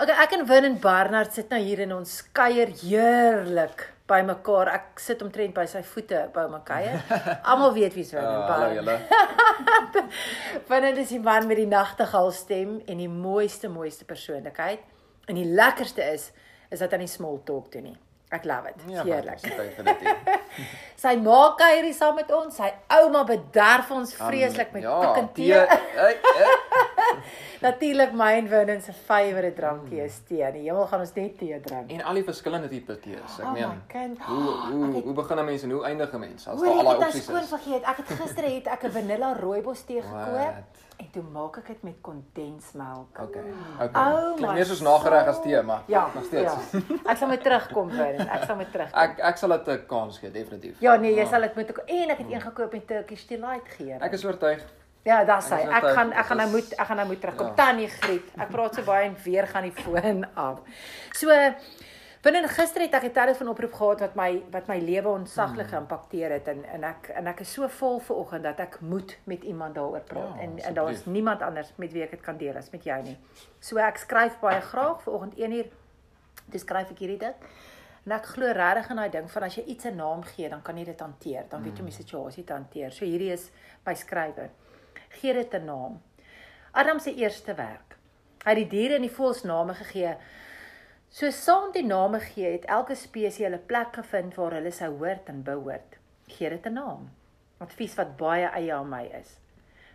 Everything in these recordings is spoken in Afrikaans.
Okay, ek en Win en Barnard sit nou hier in ons kuier heerlik by mekaar. Ek sit omtrent by sy voete by my kuier. Almal weet wie's Win en Ah, Barnard. Wanneer is die man met die nagtegaal stem en die mooiste mooiste persoonlikheid. En die lekkerste is is dat hy nie small talk doen nie. Ek love it. Ja, Heerlik. Sy ma kuier hier saam met ons. Sy ouma bederf ons vreeslik met ja, pik en tee. Natuurlik my en Win se favourite drankie is tee. In die hemel gaan ons net tee drink. En al die verskillende tipe tees. Ek Oh meen, kind. hoe hoe hoe begin 'n mens en hoe eindig 'n mens as daar ek al daai het nou opsies is? vergeet. Ek het gister het ek 'n vanilla rooibos tee gekoop en toe maak ek dit met kondensmelk. Okay. Okay. Oh Klink my meer soos nagereg as soul. tee, maar Ja, nog steeds. Ja. Ek sal met terugkom Win. Ek sal met terugkom. Ek ek sal dit 'n kans gee, definitief. Ja nee, jy sal dit moet en ek het een gekoop met Turkish delight geur. Ek is oortuig. Ja, dis hy. Ek gaan tyd, ek gaan nou moet ek gaan nou moet terugkom. Ja. Tannie Griet. Ek praat so baie en weer gaan die foon af. So binne gister het ek 'n telefoonoproep gehad wat my wat my lewe ontsaglik Hmm. geïmpakteer het en en ek en ek is so vol vir oggend dat ek moet met iemand daaroor praat Ja, en en daar is niemand anders met wie ek dit kan deel as met jou nie. So ek skryf baie graag vir oggend 1 uur. Dis skryf ek hierdie dit. En ek glo regtig in daai ding van as jy iets 'n naam gee, dan kan jy dit hanteer. Dan weet jy om die situasie te hanteer. So hierdie is my skrywe. Gee dit 'n naam. Adam se eerste werk. Hy het die diere en die voëls name gegee. So saam die name gee, het elke spesies hulle plek gevind waar hulle sou hoort en behoort. Gee dit 'n naam. Advies wat baie eie aan my is.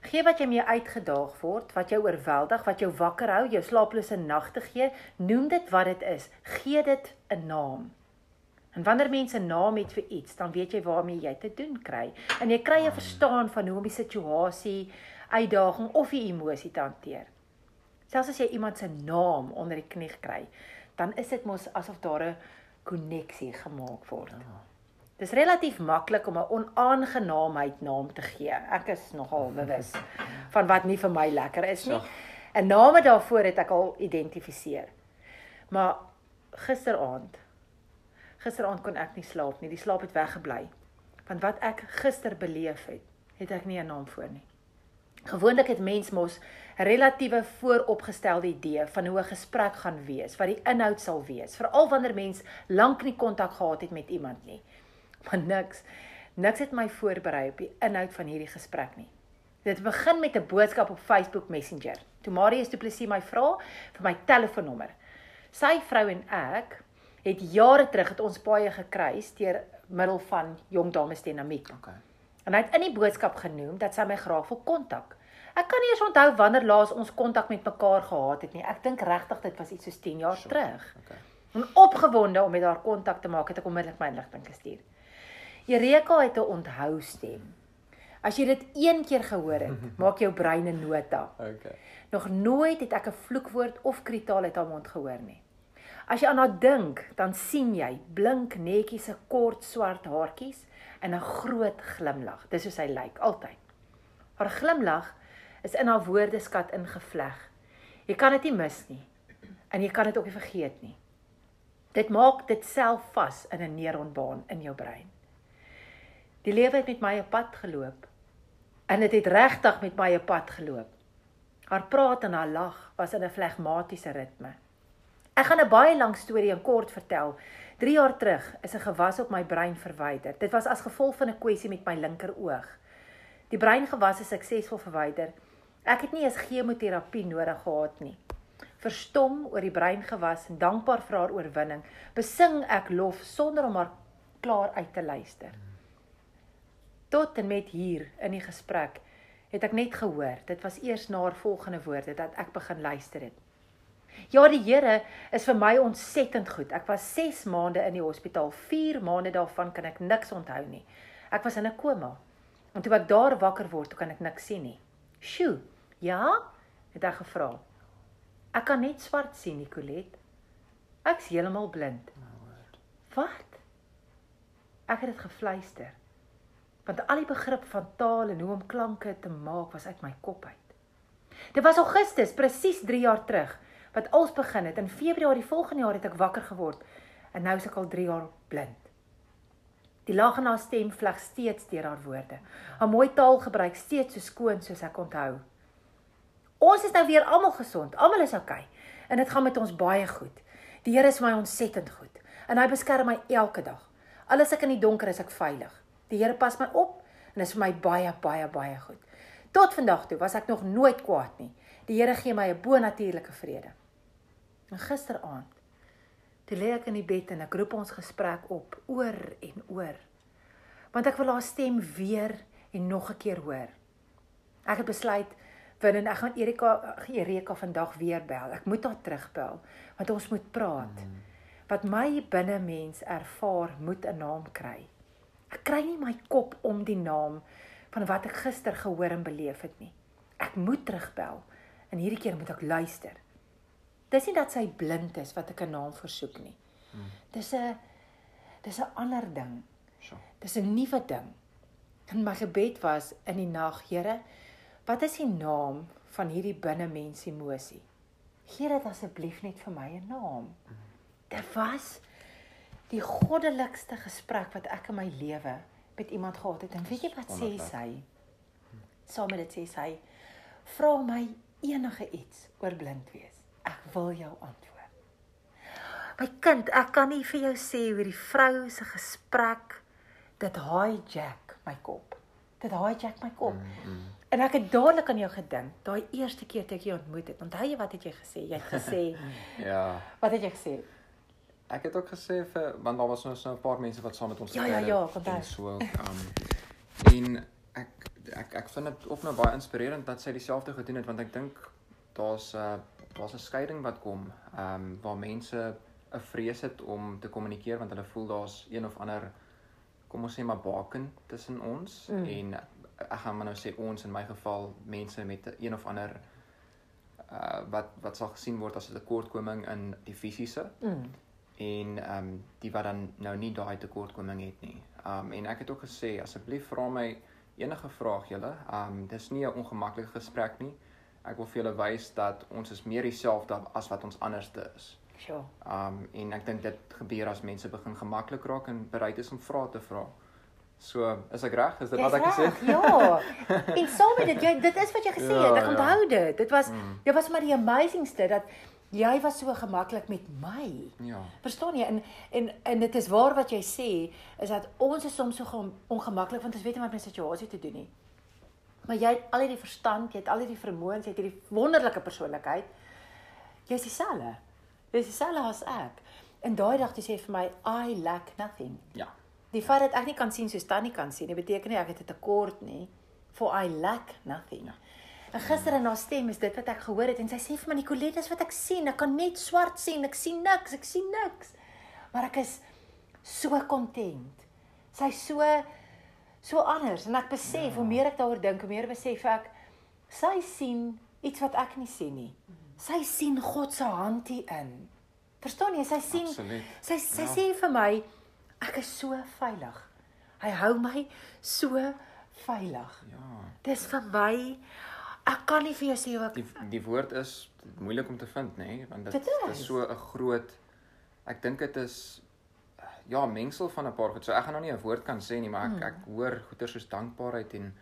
Gee wat jy mee uitgedaag word, wat jou oorweldig, wat jou wakker hou, jou slaaplose nagte gee, noem dit wat dit is. Gee dit 'n naam. En wanneer mense naam het vir iets, dan weet jy waarmee jy te doen kry. En jy kry 'n verstaan van hoe om die situasie, uitdaging of die emosie te hanteer. Selfs as jy iemand se naam onder die knie kry, dan is dit mos asof daar 'n koneksie gemaak word. Dis relatief maklik om 'n onaangenaamheid naam te gee. Ek is nogal bewus van wat nie vir my lekker is nie. Ja. 'n Name daarvoor het ek al identifiseer. Maar gisteraand gisteraand kon ek nie slaap nie. Die slaap het weggebly. Want wat ek gister beleef het, het ek nie 'n naam voor nie. Gewoonlik het mens mos 'n relatiewe vooropgestelde idee van hoe 'n gesprek gaan wees, wat die inhoud sal wees, veral wanneer mens lank nie kontak gehad het met iemand nie. Maar niks, niks het my voorberei op die inhoud van hierdie gesprek nie. Dit begin met 'n boodskap op Facebook Messenger. Toe Marius Du Plessis my vra vir my telefoonnommer. Sy vrou en ek het jare terug het ons paie gekruis deur middel van jong dames dinamiek. Okay. En hy het in die boodskap genoem dat sy my graag wil kontak. Ek kan nie eens onthou wanneer laas ons kontak met mekaar gehad het nie. Ek dink regtig dit was iets soos 10 jaar Sure. terug. Okay. En opgewonde om met haar kontak te maak, het ek onmiddellik my inligting gestuur. Eureka het 'n onthou stem. As jy dit een keer gehoor het, maak jou brein 'n nota. Okay. Nog nooit het ek 'n vloekwoord of kritaal uit haar mond gehoor nie. As jy aan haar dink, dan sien jy blink netjies se kort swart haartjies en 'n groot glimlag. Dis hoe sy lyk altyd. Haar glimlag is in haar woordeskat ingevleg. Jy kan dit nie mis nie en jy kan dit ook nie vergeet nie. Dit maak dit self vas in 'n neuronbaan in jou brein. Die lewe het met my 'n pad geloop en dit het regtig met my 'n pad geloop. Haar praat en haar lag was in 'n flegmatiese ritme. Ek gaan 'n baie lang storie in kort vertel. 3 jaar terug is 'n gewas op my brein verwyder. Dit was as gevolg van 'n kwessie met my linkeroog. Die breingewas is suksesvol verwyder. Ek het nie eens chemoterapie nodig gehad nie. Verstom oor die breingewas en dankbaar vir haar oorwinning, besing ek lof sonder om haar klaar uit te luister. Tot en met hier in die gesprek het ek net gehoor. Dit was eers na haar volgende woorde dat ek begin luister het. Ja, die Here is vir my ontsettend goed. Ek was 6 maande in die hospitaal. 4 maande daarvan kan ek niks onthou nie. Ek was in 'n koma. En toe ek daar wakker word, toe kan ek niks sien nie. "Sjoe, ja?" het hy gevra. "Ek kan net swart sien, Nicolet. Ek's heeltemal blind." "Wat?" Ek het dit gefluister. Want al die begrip van taal en hoe om klanke te maak was uit my kop uit. Dit was Augustus, presies 3 jaar terug, wat als begin het. In Februarie volgende jaar het ek wakker geword en nou is ek al 3 jaar blind. Die lag in haar stem vleg steeds deur haar woorde. Haar mooi taalgebruik steeds so skoon soos ek onthou. Ons is nou weer almal gesond. Almal is oukei. Okay. En dit gaan met ons baie goed. Die Here is my ontsettend goed en hy beskerm my elke dag. Al is ek in die donker, is ek veilig. Die Here pas my op en is vir my baie baie baie goed. Tot vandag toe was ek nog nooit kwaad nie. Die Here gee my 'n bonatuurlike vrede. En gisteraand toe lê ek in die bed en ek roep ons gesprek op oor en oor. Want ek wil haar stem weer en nog 'n keer hoor. Ek het besluit Vin ek gaan Erika Erika vandag weer bel. Ek moet haar terugbel want ons moet praat. Mm. Wat my binne mens ervaar moet 'n naam kry. Ek kry nie my kop om die naam van wat ek gister gehoor en beleef het nie. Ek moet terugbel en hierdie keer moet ek luister. Dis nie dat sy blind is wat ek 'n naam versoek nie. Mm. Dis 'n dis 'n ander ding. So. Dis 'n nuwe ding. En my gebed was in die nag, Here, Wat is die naam van hierdie binnemens emosie? Gee dit asseblief net vir my 'n naam. Dit was die goddelikste gesprek wat ek in my lewe met iemand gehad het. En weet jy wat sê sy? Saam met dit sê sy: "Vra my enige iets oor blind wees. Ek wil jou antwoord." My kind, ek kan nie vir jou sê hoe die vrou se gesprek dit hijack my kop. Dit hijack my kop. Mm -hmm. En ek het dadelik aan jou gedink, daai eerste keer toe ek jou ontmoet het. Onthou jy wat het jy gesê? Jy het gesê Ja. Wat het jy gesê? Ek het ook gesê vir want daar was nou so 'n paar mense wat saam met ons Ja ja ja, onthou. So, um en ek ek ek vind dit of nou baie inspirerend dat sy dieselfde gedoen het want ek dink daar's 'n uh, daar's 'n skeiding wat kom, um waar mense 'n vrees het om te kommunikeer want hulle voel daar's een of ander kom ons sê maar baken tussen ons mm. en ek gaan maar nou sê ons in my geval mense met een of ander uh wat wat sal gesien word as 'n tekortkoming in die fisiese. Mm. En ehm um, die wat dan nou nie daai tekortkoming het nie. Ehm um, en ek het ook gesê asseblief vra my enige vraag julle. Ehm um, dis nie 'n ongemaklike gesprek nie. Ek wil vir julle wys dat ons is meer dieselfde as wat ons anderste is. Ehm um, en ek dink dit gebeur as mense begin gemaklik raak en bereid is om vrae te vra. So, is ek reg? Is dit wat ek gesê het? Ja. En so met dit, jy dit is wat jy gesê ja, het. Ek ja. onthou dit. Dit was mm. dit was maar die amazingste dat jy was so gemaklik met my. Ja. Verstaan jy? En en en dit is waar wat jy sê is dat ons is soms so ongemaklik want ons weet nie wat met my situasie te doen nie. Maar jy het al hierdie verstand, jy het al hierdie vermoëns, jy het hierdie wonderlike persoonlikheid. Jy's dieselfde. Jy's dieselfde as ek. En daai dag jy sê vir my I lack nothing. Ja. Die feit dat ek nie kan sien soos Tannie kan sien, dit beteken nie ek het 'n tekort nie. For I lack nothing. En gister in haar stem is dit wat ek gehoor het en sy sê vir my Nicolette, dis wat ek sien. Ek kan net swart sien. Ek sien niks. Ek sien niks. Maar ek is so content. Sy's so so anders en ek besef ja. hoe meer ek daaroor dink, hoe meer besef ek sy sien iets wat ek nie sien nie. Sy sien God se hand hier in. Verstaan jy? Sy sien Absoluut. sy sy ja. sê vir my Ek is so veilig. Hy hou my so veilig. Ja. Dis vir my ek kan nie vir jou sê hoe ek die, die woord is moeilik om te vind, nê, nee? want dit, dit is so 'n groot ek dink dit is ja, mengsel van 'n paar goed. So ek gaan nou nie 'n woord kan sê nie, maar ek hmm. ek hoor goeie soos dankbaarheid en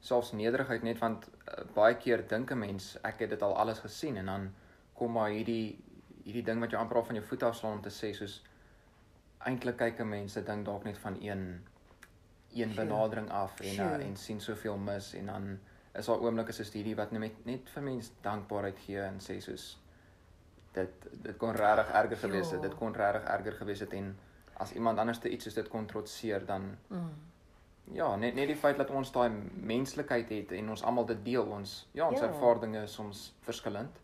selfs nederigheid net want uh, baie keer dink 'n mens ek het dit al alles gesien en dan kom maar hierdie hierdie ding wat jy amper al van jou voet af slaan om te sê soos eintlik kyk 'n mens dit ding dalk net van een een benadering af en uh, en sien soveel mis en dan is daar oomblikke soos hierdie wat net net vir mense dankbaarheid gee en sê soos dit dit kon regtig erger gewees het dit kon regtig erger gewees het en as iemand anders te iets soos dit kon trotseer dan mm. ja net net die feit dat ons daai menslikheid het en ons almal dit deel ons ja ons ja. ervarings is soms verskillend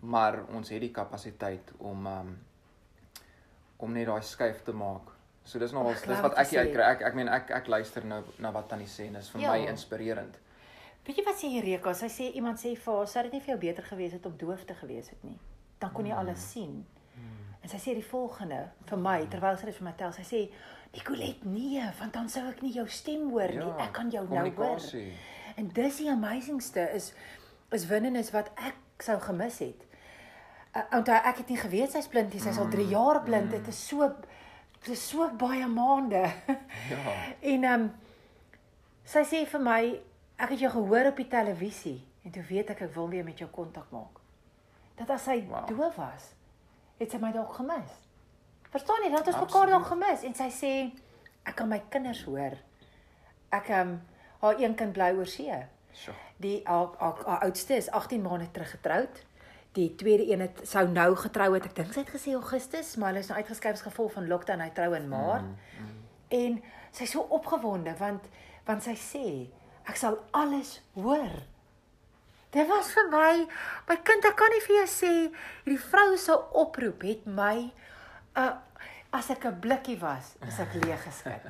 maar ons het die kapasiteit om um, om net daai skuif te maak. So dis nog ons dis wat ek uitkry. Ek ek meen ek ek luister nou na wat Tannie sê en dis vir ja. my inspirerend. Weet jy wat sê Reka? Sy sê iemand sê vir haar, "Sou dit nie vir jou beter gewees het om doof te gewees het nie? Dan kon jy mm. alles sien." Mm. En sy sê die volgende vir my mm. terwyl sy dit vir my tel. Sy sê, "Nicolet, nee, want dan sou ek nie jou stem hoor nie. Ja, ek kan jou nou hoor." En dis die amazingste is is winnenis wat ek sou gemis het. Uh, onthou ek het nie geweet sy's blind nie. Sy's al 3 mm. jaar blind. Dit mm. is so dit is so baie maande. Ja. en ehm um, sy sê vir my ek het jou gehoor op die televisie en toe weet ek ek wil weer met jou kontak maak. dat as sy wow. doof was, het sy my dalk gemis. Verstaan jy? Dat ons mekaar dalk gemis en sy sê ek kan my kinders hoor. Ek ehm um, haar een kind bly oor see. So. Die haar, haar, haar oudste is 18 maande terug getroud. Die tweede een het sou nou getrou het. Ek dink sy het gesê Augustus, maar hulle is nou uitgeskryf as gevolg van lockdown. Hy trou in Maart. Mm, mm. En sy is so opgewonde want want sy sê ek sal alles hoor. Dit was vir my, my kind, ek kan nie vir jou sê hierdie vrou se oproep het my uh as ek 'n blikkie was, is ek leeg geskit.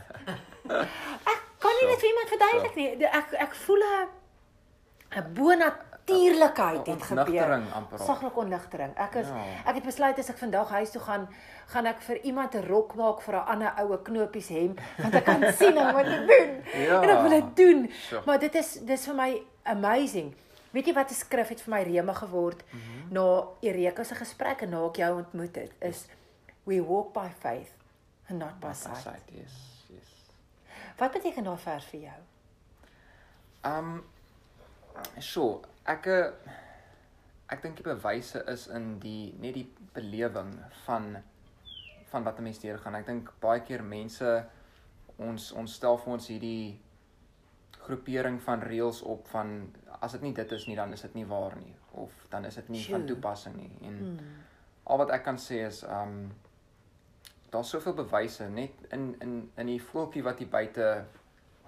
ek kan nie dit vir iemand verduidelik nie. Ek ek voel 'n 'n bonatuurlikheid het gebeur. Saglik onligtering. Ek is ja. ek het besluit as ek vandag huis toe gaan, gaan ek vir iemand 'n rok maak vir 'n ander oue knopies hemp want ek kan sien hoe wat dit doen. Ja. En ek wil dit doen. So. Maar dit is dis vir my amazing. Weet jy wat 'n skrif het vir my reme geword mm -hmm. na Erika se gesprek en na ek jou ontmoet het is we walk by faith and not by sight. sight yes, yes. Wat beteken daai vers vir jou? Um so, ek eh, ek dink die bewyse is in die net die belewing van van wat 'n mens deurgaan. Ek dink baie keer mense ons ons stel vir ons hierdie groepering van reëls op van as dit nie dit is nie dan is dit nie waar nie of dan is dit nie Tjoo. van toepassing nie. En hmm. al wat ek kan sê is um daar's soveel bewyse net in in in die voeltjie wat hier buite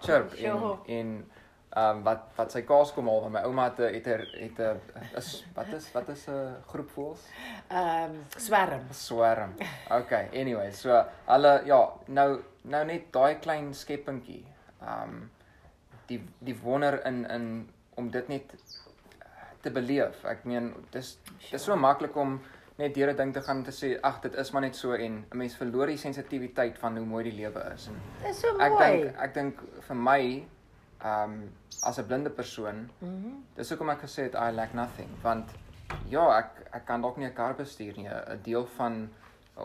chirp en en ehm um, wat wat sy kaas kom haal van my ouma het het er, het 'n is wat is wat is 'n groep voels? Ehm um, swerm. Swerm. Okay, anyway, so hulle ja, nou nou net daai klein skepingkie. Ehm um, die die wonder in in om dit net te beleef. Ek meen dis dis so maklik om net deur 'n ding te gaan te sê ag dit is maar net so en 'n mens verloor die sensitiwiteit van hoe mooi die lewe is. Dis so mooi. Ek dink ek dink vir my ehm um, as 'n blinde persoon. Mm dis hoekom ek gesê het I lack nothing want ja, ek ek kan dalk nie 'n kar bestuur nie. 'n Deel van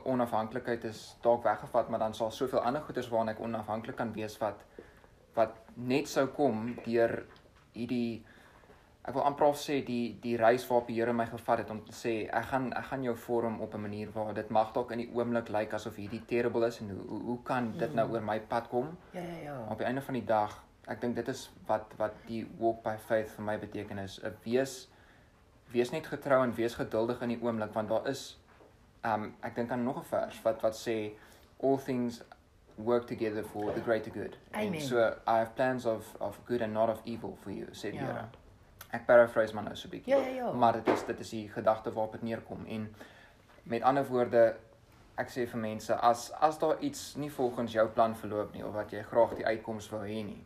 onafhanklikheid is dalk weggevat, maar dan sal soveel ander goederes waarna ek onafhanklik kan wees wat wat net sou kom deur hierdie ek wil amper sê die die reis waarop die Here my gevat het om te sê ek gaan ek gaan jou vorm op 'n manier waar dit mag dalk in die oomblik lyk asof hierdie terrible is en hoe hoe, hoe kan dit nou mm. oor my pad kom? Ja ja ja. Op die einde van die dag ek dink dit is wat wat die walk by faith vir my beteken is 'n wees wees net getrou en wees geduldig in die oomblik want daar is um ek dink aan nog 'n vers wat wat sê all things work together for the greater good. Amen. And so I have plans of of good and not of evil for you, sê die ja. Here. Ek paraphrase maar nou so 'n bietjie. Ja, ja, ja. Maar dit is dit is die gedagte waarop dit neerkom en met ander woorde ek sê vir mense as as daar iets nie volgens jou plan verloop nie of wat jy graag die uitkoms wil hê nie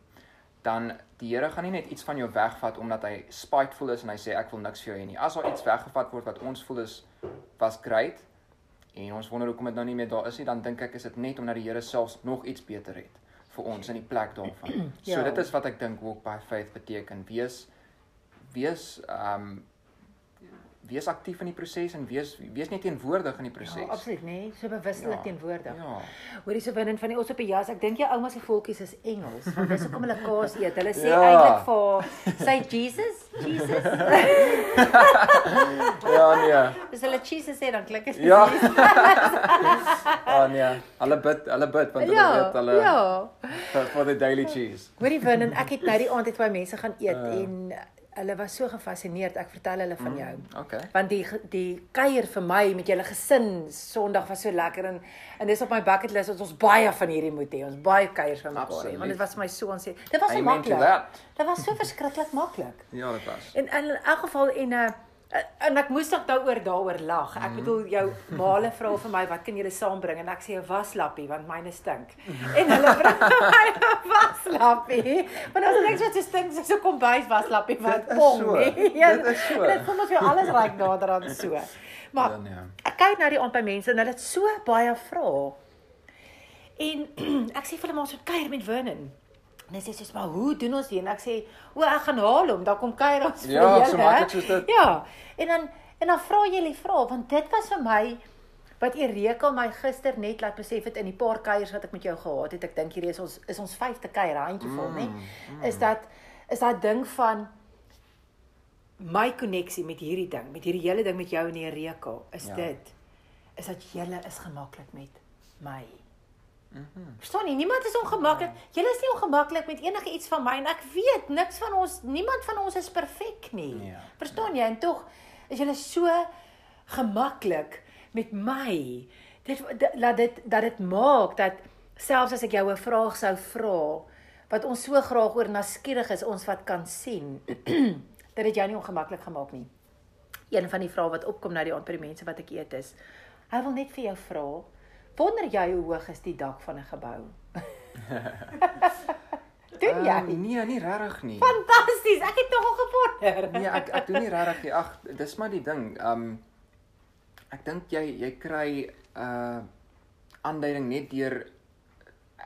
dan die Here gaan nie net iets van jou wegvat omdat hy spiteful is en hy sê ek wil niks vir jou hê nie. As daar iets weggevat word wat ons voel is was great en ons wonder hoekom dit nou nie meer daar is nie, dan dink ek is dit net omdat die Here selfs nog iets beter het vir ons in die plek daarvan. ja. So dit is wat ek dink walk by faith beteken. Wees wees um wees aktief in die proses en wees wees net teenwoordig in die proses. Ja, absoluut, nê? Nee, so bewustelik ja, teenwoordig. Ja. Hoorie so binne van die ons op die jas. Ek dink jou ouma se volkies is Engels, want dis hoekom hulle kaas eet. Hulle sê ja. eintlik vir say Jesus, Jesus. ja, nee. Dis hulle Jesus sê dan klink dit. Ja. Ah nee. Hulle bid, hulle bid want hulle ja, weet hulle Ja. For, for the daily cheese. Hoorie binne, ek het nou die aand het baie mense gaan eet uh. en hulle was so gefassineerd. Ek vertel hulle van jou. Mm, okay. Want die die kuier vir my met julle gesin Sondag was so lekker en en dis op my bucket list dat ons baie van hierdie moet hê. Ons baie kuiers van mekaar hê. Want dit was vir my so ons sê. Dit was so maklik. Dit was so verskriklik maklik. Ja, dit was. En in elk geval en 'n uh, en ek moes nog daaroor daaroor lag. Ek mhm. bedoel jou maale vra vir my wat kan julle saambring en ek sê 'n waslappie want myne stink. En hulle bring my 'n waslappie. Want as ek net so stink, so kom bys waslappie wat kom. So. Ja, dit is so. Dit kom ons vir alles reg nader aan so. Maar ja, nee. ek kyk nou die aand by mense en hulle het so baie vrae. En ek sê vir hulle maar so kuier met Vernon. En hy sê soos maar hoe doen ons dit? En ek sê, "O, ek gaan haal hom, dan kom kuier ons vir ja, julle." Ja, so maklik soos dit. Ja. En dan en dan vra jy die vraag want dit was vir my wat Ereka my gister net laat besef het in die paar kuiers wat ek met jou gehad het. Ek dink hierdie is ons is ons vyfde kuier, handjie vol, mm, nê? Mm. Is dat is daai ding van my koneksie met hierdie ding, met hierdie hele ding met jou en Erika, is ja. dit is dat jy is gemaklik met my. Mm Verstaan nie, niemand is ongemaklik. Jy is nie ongemaklik met enige iets van my en ek weet niks van ons, niemand van ons is perfek nie. Ja. Verstaan jy? En tog is jy so gemaklik met my. Dit laat dit dat dit maak dat selfs as ek jou 'n vraag sou vra wat ons so graag oor naskierig is ons wat kan sien dat dit jou nie ongemaklik gemaak nie. Een van die vrae wat opkom na die aand by die mense wat ek eet is, hy wil net vir jou vra, wonder jy hoe hoog is die dak van 'n gebou? Doen jy? Uh, nee, nie regtig nie. Fantasties, ek het nogal gewonder. nee, ek ek doen nie regtig nie. Ag, dis maar die ding. Um ek dink jy jy kry 'n uh, aanduiding net deur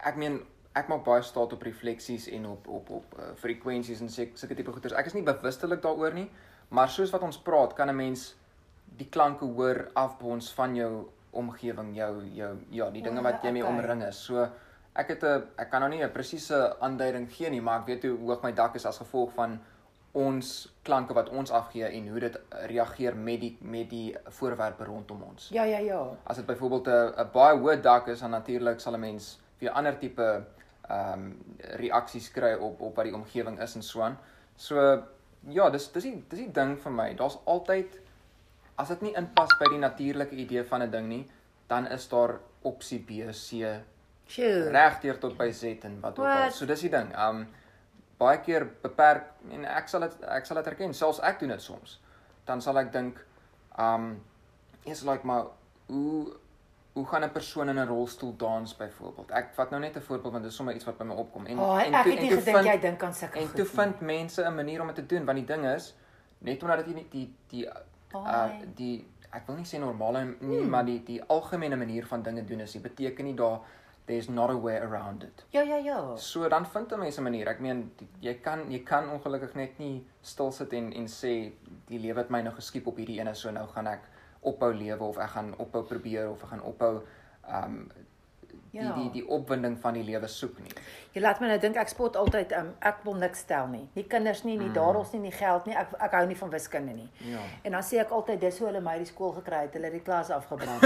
ek meen ek maak baie staat op refleksies en op op op uh, frekwensies en sulke tipe goeters. Ek is nie bewustelik daaroor nie, maar soos wat ons praat, kan 'n mens die klanke hoor afbons van jou omgewing, jou jou ja, die dinge wat jy mee omring is. So ek het 'n ek kan nou nie 'n presiese aanduiding gee nie, maar ek weet hoe hoog my dak is as gevolg van ons klanke wat ons afgee en hoe dit reageer met die met die voorwerpe rondom ons. Ja ja ja. As dit byvoorbeeld 'n 'n baie hoë dak is, dan natuurlik sal 'n mens weer ander tipe ehm um, reaksies kry op op wat die omgewing is en so aan. So ja, dis dis die dis die ding vir my. Daar's altyd as dit nie inpas by die natuurlike idee van 'n ding nie, dan is daar opsie B, C. Sure. Regdeur tot by Z en wat ook al. So dis die ding. Um baie keer beperk en ek sal dit ek sal dit erken, selfs ek doen dit soms. Dan sal ek dink um is like maar hoe hoe gaan 'n persoon in 'n rolstoel dans byvoorbeeld? Ek vat nou net 'n voorbeeld want dit is sommer iets wat by my opkom en oh, en ek het nie gedink jy dink aan sulke En toe vind mense 'n manier om dit te doen want die ding is net omdat dit die die die uh die ek wil nie sê normale nie, hmm. maar die die algemene manier van dinge doen is dit beteken nie daar there's not a way around it. Ja ja ja. So dan vind 'n mens 'n manier. Ek meen jy kan jy kan ongelukkig net nie stil sit en en sê die lewe het my nou geskiep op hierdie ene so nou gaan ek ophou lewe of ek gaan ophou probeer of ek gaan ophou um die ja. die die opwinding van die lewe soek nie. Jy laat my nou dink ek spot altyd um, ek wil niks stel nie. Nie kinders nie, nie mm. daarols nie, nie geld nie. Ek ek hou nie van wiskunde nie. Ja. En dan sê ek altyd dis hoe hulle my die skool gekry het, hulle het die klas afgebrand.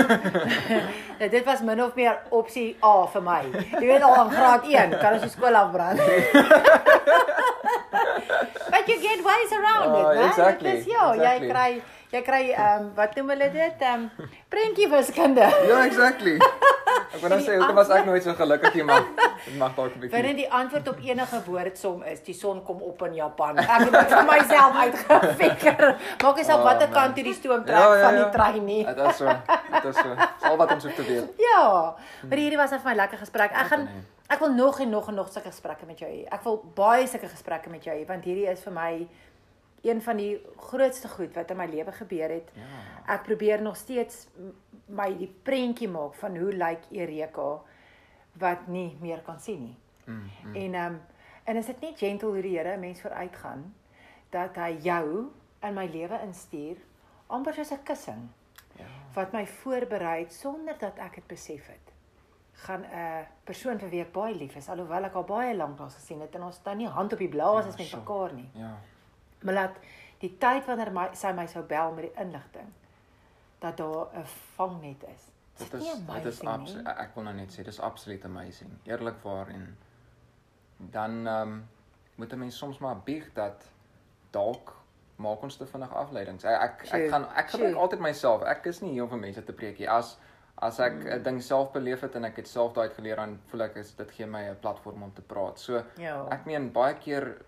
nou, dit was min of meer opsie A vir my. Jy weet al in graad 1 kan ons die skool afbrand. But you get ways around oh, it, right? Exactly. Dis ja, exactly. jy kry jy kry ehm um, wat noem hulle dit? Ehm um, prentjie wiskunde. ja, exactly. Ek wou net sê hoekom was ek nooit so gelukkig nie, maar dit mag dalk 'n bietjie. Wanneer die antwoord op enige woordsom is, die son kom op in Japan. Ek het dit vir myself uitgefigure. Maak jy self oh, watter kant hierdie stoom trek ja, ja, ja. van die trein nie. Dit is so. Dit is so. Al wat ons hoef te weet. Ja. Maar hierdie was 'n vir my lekker gesprek. Ek gaan ek wil nog en nog en nog sulke gesprekke met jou hê. Ek wil baie sulke gesprekke met jou hê want hierdie is vir my een van die grootste goed wat in my lewe gebeur het. Ja. Ek probeer nog steeds my die prentjie maak van hoe lyk Ereka wat nie meer kan sien nie. Mm, mm. En ehm um, en is dit nie gentle hoe die Here 'n mens vooruit gaan dat hy jou in my lewe instuur amper soos 'n kussing. Ja. Wat my voorberei sonder dat ek dit besef het. gaan 'n persoon vir wie ek baie lief is alhoewel ek al baie lank daar gesien het en ons staan nie hand op die blaas ja, met mekaar nie. Ja maar laat die tyd wanneer my sy my sou bel met die inligting dat daar 'n vangnet is. Dit is dit is absoluut ek wil nou net sê dis absoluut amazing. Eerlikwaar en dan ehm um, moet 'n mens soms maar bieg dat dalk maak ons te vinnig afleidings. Ek ek, ek gaan ek gebruik altyd myself. Ek is nie hier om vir mense te preek nie. As as ek 'n mm. ding self beleef het en ek het self daai uitgeleer dan voel ek is dit gee my 'n platform om te praat. So ja. ek meen baie keer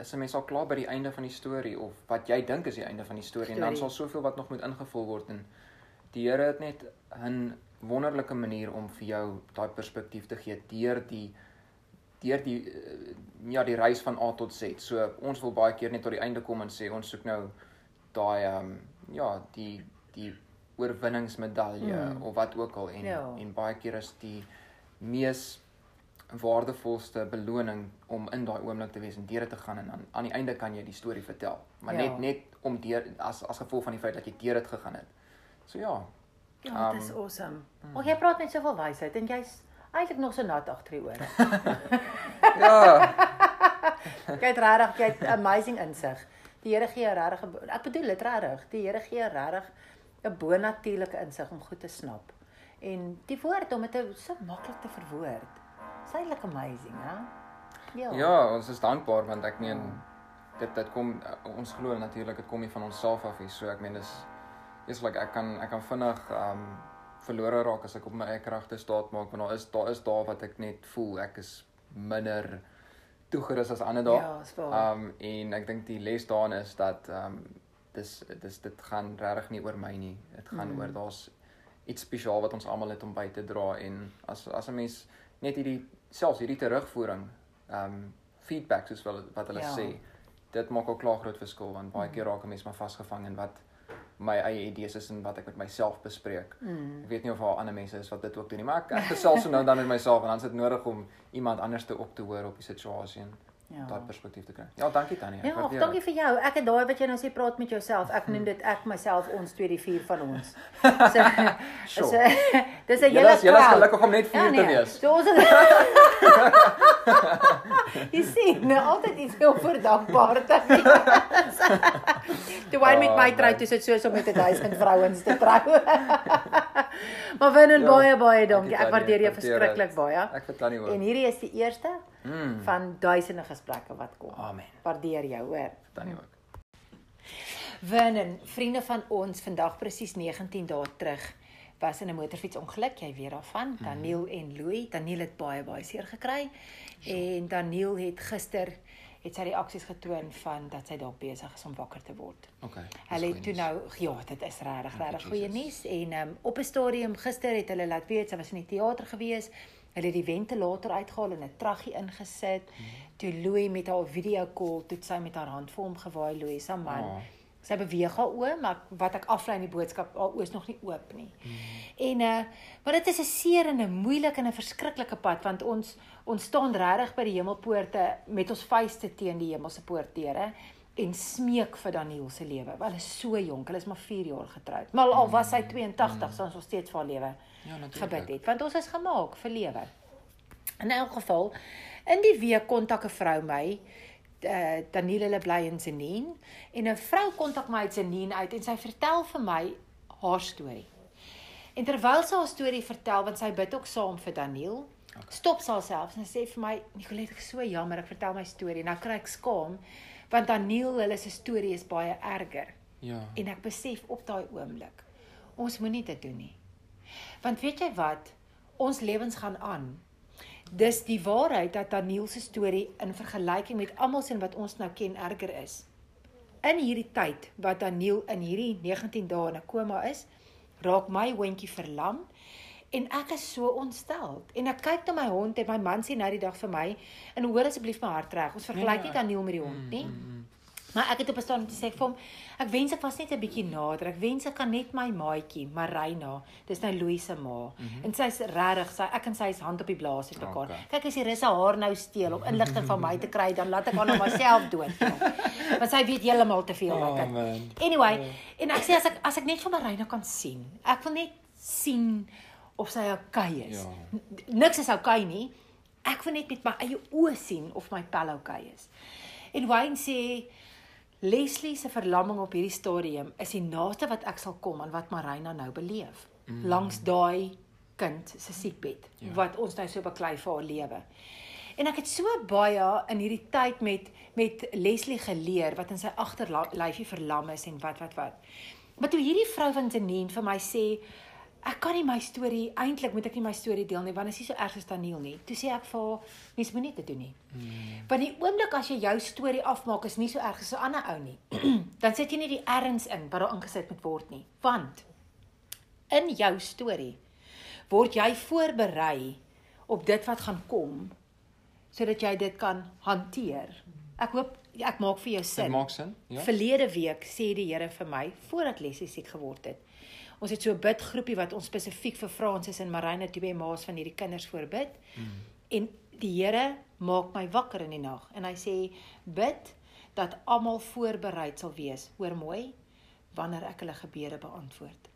is 'n mens al klaar by die einde van die storie of wat jy dink is die einde van die storie, en dan sal soveel wat nog moet ingevul word en die Here het net 'n wonderlike manier om vir jou daai perspektief te gee deur die deur die eh, ja die reis van A tot Z. So ons wil baie keer net tot die einde kom en sê ons soek nou daai ehm um, ja, die die oorwinningsmedalje mm. of wat ook al en ja. en baie keer is die mees waardevolste beloning om in daai oomblik te wees en deur te gaan en aan aan die einde kan jy die storie vertel. Maar ja. net net om deur as as gevolg van die feit dat jy deur dit gegaan het. So ja. Ja, dit um, is awesome. Mm. O, jy praat met soveel wysheid en jy's eintlik nog so nat agter die ore. ja. Kyk regtig, jy het amazing insig. Die Here gee jou regtig ek bedoel dit regtig. Die Here gee jou regtig 'n bonatuurlike insig om goed te snap. En die woord om dit so maklik te verwoord. It's eintlik amazing, hè? Ja. Ja, ons is dankbaar want ek meen dit dit kom ons glo natuurlik dit kom nie van onsself af nie. So ek meen dis is like ek kan ek kan vinnig um verlore raak as ek op my eie kragte staat maak want daar is daar is daar wat ek net voel ek is minder toegerus as ander dae. Ja, swaar. Um en ek dink die les daarin is dat um dis dis dit gaan regtig nie oor my nie. Dit gaan mm. oor daar's iets spesiaal wat ons almal het om by te dra en as as 'n mens net hierdie selfs hierdie terugvoering um feedback soos wat wat hulle ja. sê dit maak ook klaar groot verskil want baie mm. keer raak 'n mens maar vasgevang in wat my eie idees is en wat ek met myself bespreek. Mm. Ek weet nie of daar ander mense is wat dit ook doen nie, maar ek ek gesels so nou dan met myself en dan is dit nodig om iemand anders te op te hoor op die situasie en ja. daai perspektief te kry. Ja, dankie Tannie. Ja, ach, dankie vir jou. Ek het daai wat jy nou sê praat met jouself. Ek noem dit ek myself ons 2 die 4 van ons. So so dis 'n hele Jy is gelukkig om net 4 ja, nee. te wees. So ons Jy sien, nou altyd iets veel voor dankbaar te wees. Toe hy met my trou, dis dit soos om met 1000 vrouens te trou. maar Winnen ja, baie baie dankie. Ek waardeer jou verskriklik baie. Ek vertel nie hoor. En hierdie is die eerste mm. van duisende gesprekke wat kom. Amen. Waardeer jou, hoor. Vertel nie ook. Winnen, vriende van ons vandag presies 19 dae terug was in 'n motorfietsongeluk, jy weet daarvan. Mm. Daniel en Louis, Daniel het baie baie seer gekry en Daniel het gister het sy reaksies getoon van dat sy dalk besig is om wakker te word. Okay. Hulle het toe nou ja, dit is regtig regtig goeie nuus en um, op 'n stadium gister het hulle laat weet sy was in die teater gewees. Hulle het die ventilator uitgehaal en 'n traggie ingesit. Hmm. Toe Louis met haar video call, toe sy met haar hand vir hom gewaai Louis se man. Oh. Sy beweeg haar oë, maar wat ek aflei in die boodskap, haar oë is nog nie oop nie. Hmm. En uh maar dit is 'n seer en 'n moeilike en 'n verskriklike pad want ons ons staan regtig by die hemelpoorte met ons vuiste teen die hemelse poortdeure en smeek vir Daniel se lewe. Hulle is so jonk, hulle is maar 4 jaar getroud. Maar al was hy 82, mm. sou ons nog steeds vir haar lewe ja, gebid het want ons is gemaak vir lewe. In elk geval, in die week kontak 'n vrou my uh Daniel hulle bly in Zenin en 'n vrou kontak my uit Zenin uit en sy vertel vir my haar storie. En terwyl sy haar storie vertel, want sy bid ook saam vir Daniel, okay. stop sy haarself en sy sê vir my, "Nicolet, ek is so jammer, ek vertel my storie." Nou kry ek skaam want Daniel hulle se storie is baie erger. Ja. En ek besef op daai oomblik, ons moenie dit doen nie. Want weet jy wat? Ons lewens gaan aan. Dis die waarheid dat Daniel se storie in vergelyking met almal sien wat ons nou ken erger is. In hierdie tyd wat Daniel in hierdie 19 dae in 'n koma is, raak my hondjie verlam en ek is so ontstel. En ek kyk na my hond en my man sê nou die dag vir my en hoor asseblief my hart reg. Ons vergelyk nie ja. Daniel met die hond nie. Maar ek het op 'n stadium gesê vir hom, ek wens ek was net 'n bietjie nader. Ek wens ek kan net my maatjie, Marina, dis nou Louise se ma. Mm -hmm. En sy's regtig, sy ek en sy is hand op die blaas het mekaar. Okay. Kyk as die russe haar nou steel om inligting van my te kry, dan laat ek haar nou myself dood. Want sy weet heeltemal te veel oh, ek. Anyway, yeah. en ek sê as ek as ek net vir Marina kan sien. Ek wil net sien of sy okay is. Ja. Niks is okay nie. Ek wil net met my eie oë sien of my pel okay is. En Wayne sê Leslie se verlamming op hierdie stadium is die naaste wat ek sal kom aan wat Marina nou beleef mm. langs daai kind se siekbed ja. wat ons nou so beklei vir haar lewe. En ek het so baie in hierdie tyd met met Leslie geleer wat in sy agterlyfie verlam is en wat wat wat. Maar toe hierdie vrou van Zenien vir my sê ek kan nie my storie eintlik moet ek nie my storie deel nie want dit is nie so erg as Daniel nie. Toe sê ek vir haar mens moenie dit doen nie. Hmm. Want die oomblik as jy jou storie afmaak is nie so erg as 'n ander ou nie. Dan sit jy nie die erns in wat daar ingesit moet word nie. Want in jou storie word jy voorberei op dit wat gaan kom sodat jy dit kan hanteer. Ek hoop ek maak vir jou sin. Dit maak sin. Ja. Verlede week sê die Here vir my voordat Leslie siek geword het Ons het so 'n bidgroepie wat ons spesifiek vir Fransis en Marina twee maas van hierdie kinders voorbid. Mm. En die Here maak my wakker in die nag en hy sê bid dat almal voorberei sal wees. Hoor mooi wanneer ek hulle gebede beantwoord.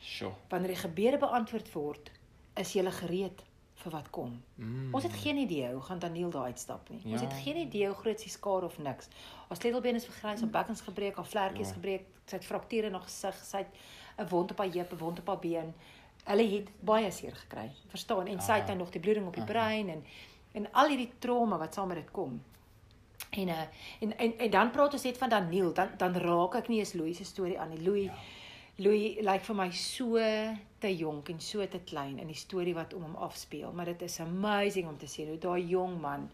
Sjoe. Wanneer die gebede beantwoord word, is jy gereed vir wat kom. Mm. Ons het geen idee hoe gaan Daniel daar uitstap nie. Ja. Ons het geen idee hoe groot sy skade of niks. Haar sleutelbeen is vergrys, haar bekkens gebreek, haar vlekkies ja. gebreek, sy het frakture in haar gesig, sy het 'n wond op haar heup, 'n wond op haar been. Hulle het baie seer gekry. Verstaan? En sy het dan nog die bloeding op die brein en en al hierdie trauma wat saam met dit kom. En uh en en, en dan praat ons net van Daniel, dan dan raak ek nie eens Louis se storie aan nie. Louis ja. Louis lyk like vir my so te jonk en so te klein in die storie wat om hom afspeel, maar dit is amazing om te sien hoe daai jong man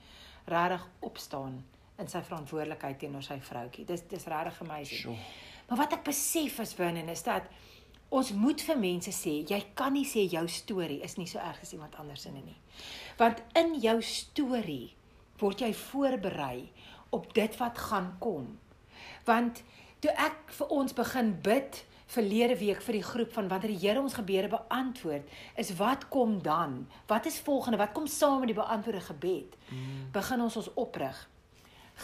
regtig opstaan in sy verantwoordelikheid teenoor sy vroutjie. Dis dis regtig amazing. Sure. Maar wat ek besef as binne is dat ons moet vir mense sê, jy kan nie sê jou storie is nie so erg as iemand anders in nie. Want in jou storie word jy voorberei op dit wat gaan kom. Want toe ek vir ons begin bid verlede week vir die groep van wanneer die Here ons gebede beantwoord, is wat kom dan? Wat is volgende? Wat kom saam met die beantwoorde gebed? Mm. Begin ons ons oprig.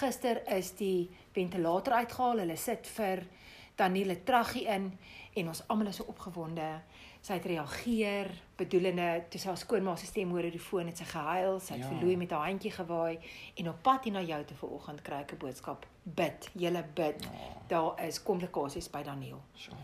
Gister is die ventilator uitgehaal. Hulle sit vir Danielle traggie in en ons almal is so opgewonde. Sy het reageer, bedoelende toe sy haar skoonma se stem hoor oor die foon het sy gehuil, sy het ja. verlooi met haar handjie gewaai en op pad hier na jou toe vanoggend kry ek 'n boodskap. Bid, julle bid. Ja. Daar is komplikasies by Daniel. Sure.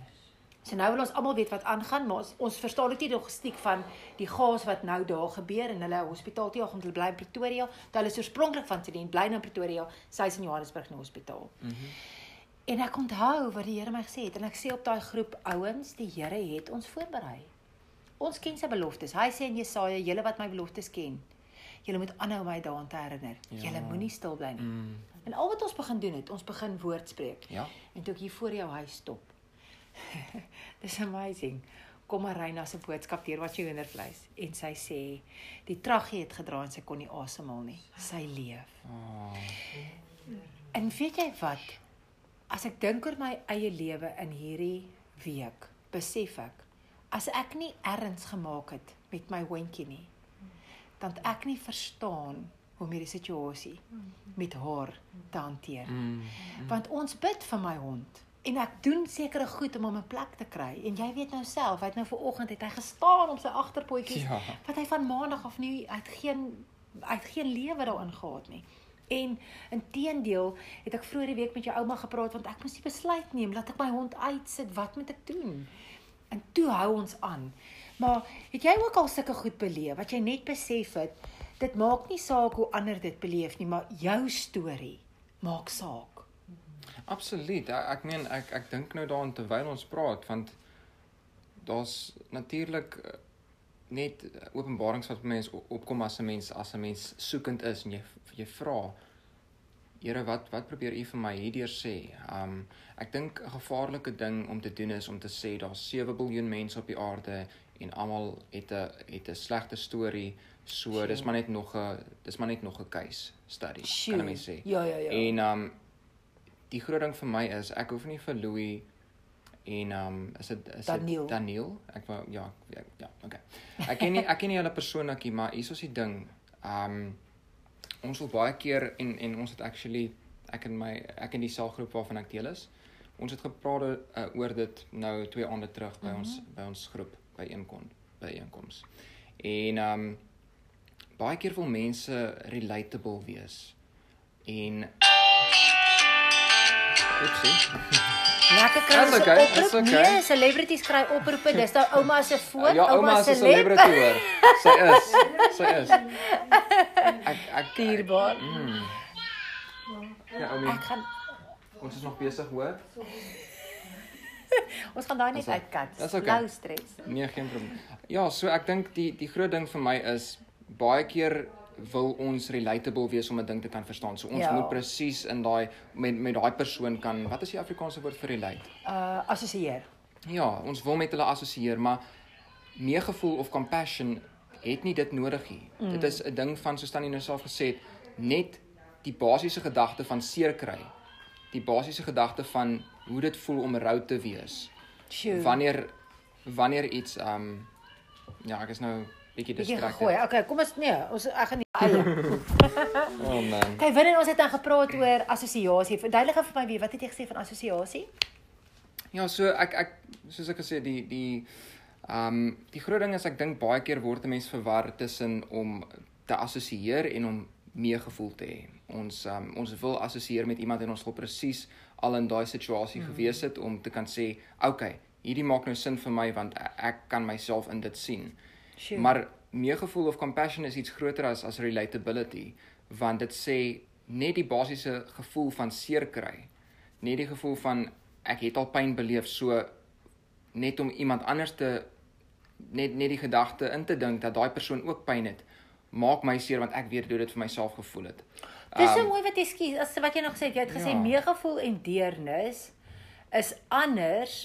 So nou wil ons almal weet wat aangaan, maar ons, ons verstaan dit nie die logistiek van die gas wat nou daar gebeur in hulle hospitaal toe, want hulle bly in Pretoria. Hulle is oorspronklik van Sydney, bly nou in Pretoria, sy is in Johannesburg die hospitaal. Mhm. Mm en ek onthou wat die Here my gesê het en ek sê op daai groep ouens, die Here het ons voorberei. Ons ken sy beloftes. Hy sê in Jesaja, julle wat my beloftes ken, julle moet aanhou my daaraan te herinner. Ja. Julle moenie stil bly nie. Mm. En al wat ons begin doen het, ons begin woord spreek. Ja. En toe ek hier voor jou huis stop, Dis amazing. Kom Marina se boodskap deur wat jy hoendervleis en sy sê die traggie het gedra en sy kon nie asemhaal nie. Sy leef. Oh. En weet jy wat? As ek dink oor my eie lewe in hierdie week, besef ek as ek nie erns gemaak het met my hondjie nie, dan ek nie verstaan hoe om hierdie situasie met haar te hanteer. Mm, mm. Want ons bid vir my hond en ek doen sekere goed om hom 'n plek te kry. En jy weet nou self, hy het nou ver oggend het hy gestaan op sy agterpotjies ja. wat hy van maandag af nie uit geen uit geen lewe daarin gehad nie. En inteendeel het ek vroeër die week met jou ouma gepraat want ek moes die besluit neem laat ek my hond uitsit, wat moet ek doen? En toe hou ons aan. Maar het jy ook al sulke goed beleef wat jy net besef het, dit maak nie saak hoe ander dit beleef nie, maar jou storie maak saak. Absoluut. Ek, ek meen ek ek dink nou daaraan terwyl ons praat want daar's natuurlik eh, net openbarings wat mense opkom as 'n mens as 'n mens soekend is en jy jy vra Here wat wat probeer u vir my hierdeur sê? Um ek dink 'n gevaarlike ding om te doen is om te sê daar's 7 miljard mense op die aarde en almal het 'n het 'n slegte storie. So sure. dis maar net nog 'n dis maar net nog 'n case study sure. kan ek sê. Ja ja ja. En um die groot ding vir my is ek hoef nie vir Louis en um is dit is Daniel. dit Daniel? Ek wou ja, ja, ja, okay. Ek ken nie ek ken nie hulle persoonlikie, maar hier is die ding. Um ons wil baie keer en en ons het actually ek en my ek in die selgroep waarvan ek deel is. Ons het gepraat uh, oor dit nou twee aande terug by mm -hmm. ons mhm. by ons groep by eenkon by einkoms. En um baie keer wil mense relatable wees. En Oepsie. Lekker kry ons okay, oproep. Okay. Nee, celebrities kry oproepe. Dis nou ouma se foon, ja, ouma se celebrity hoor. Sy is. Sy is. Ek ek dierbaar. Mm. Ja, ouma. Ek gaan Ons is nog besig, hoor. ons gaan daai net uitkat. Dis okay. Nou stres. Nee, geen probleem. Ja, so ek dink die die groot ding vir my is baie keer wil ons relatable wees om 'n ding te kan verstaan. So ons ja. moet presies in daai met met daai persoon kan wat is die Afrikaanse woord vir relate? Uh assosieer. Ja, ons wil met hulle assosieer, maar meegevoel of compassion het nie dit nodig nie. Mm. Dit is 'n ding van soos Tannie nou self gesê het, net die basiese gedagte van seer kry. Die basiese gedagte van hoe dit voel om rou te wees. Sure. Wanneer wanneer iets um ja, ek is nou bietjie distracted. Okay, kom ons nee, ons ek gaan Hallo. oh man. Kyk, wanneer ons het dan gepraat oor assosiasie. Verduidelik vir my wie, wat het jy gesê van assosiasie? Ja, so ek ek soos ek gesê die die Um die groot ding is ek dink baie keer word 'n mens verwar tussen om te assosieer en om meegevoel te hê. Ons um ons wil assosieer met iemand en ons wil presies al in daai situasie mm. gewees het om te kan sê, "Oké, okay, hierdie maak nou sin vir my want ek kan myself in dit sien." Sure. Maar meegevoel of compassion is iets groter as as relatability want dit sê net die basiese gevoel van seer kry. Net die gevoel van ek het al pyn beleef so net om iemand anders te net net die gedagte in te dink dat daai persoon ook pyn het maak my seer want ek weet hoe dit vir myself gevoel het. Dis so um, mooi wat jy skiet as wat jy nog gesê het jy het gesê ja. meegevoel en deernis is anders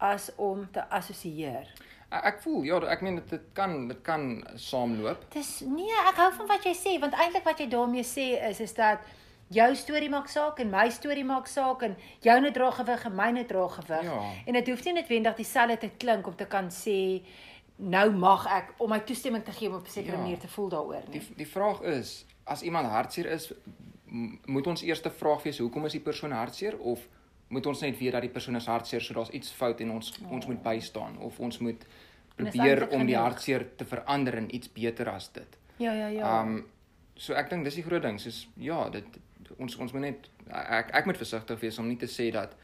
as om te assosieer. Ek, voel ja, ek meen dit kan dit kan saamloop. Dis nee, ek hou van wat jy sê want eintlik wat jy daarmee sê is is dat jou storie maak saak en my storie maak saak en joune dra gewig en myne dra gewig. Ja. En dit hoef nie noodwendig dieselfde te klink om te kan sê nou mag ek om my toestemming te gee om op 'n sekere ja, manier te voel daaroor nie. Die die vraag is, as iemand hartseer is, moet ons eers te vraag wees hoekom is die persoon hartseer of moet ons net weet dat die persoon is hartseer so daar's iets fout en ons oh. ons moet bystaan of ons moet probeer om die hartseer te verander in iets beter as dit. Ja ja ja. Um so ek dink dis die groot ding, soos ja, dit ons ons moet net ek ek moet versigtig wees om nie te sê dat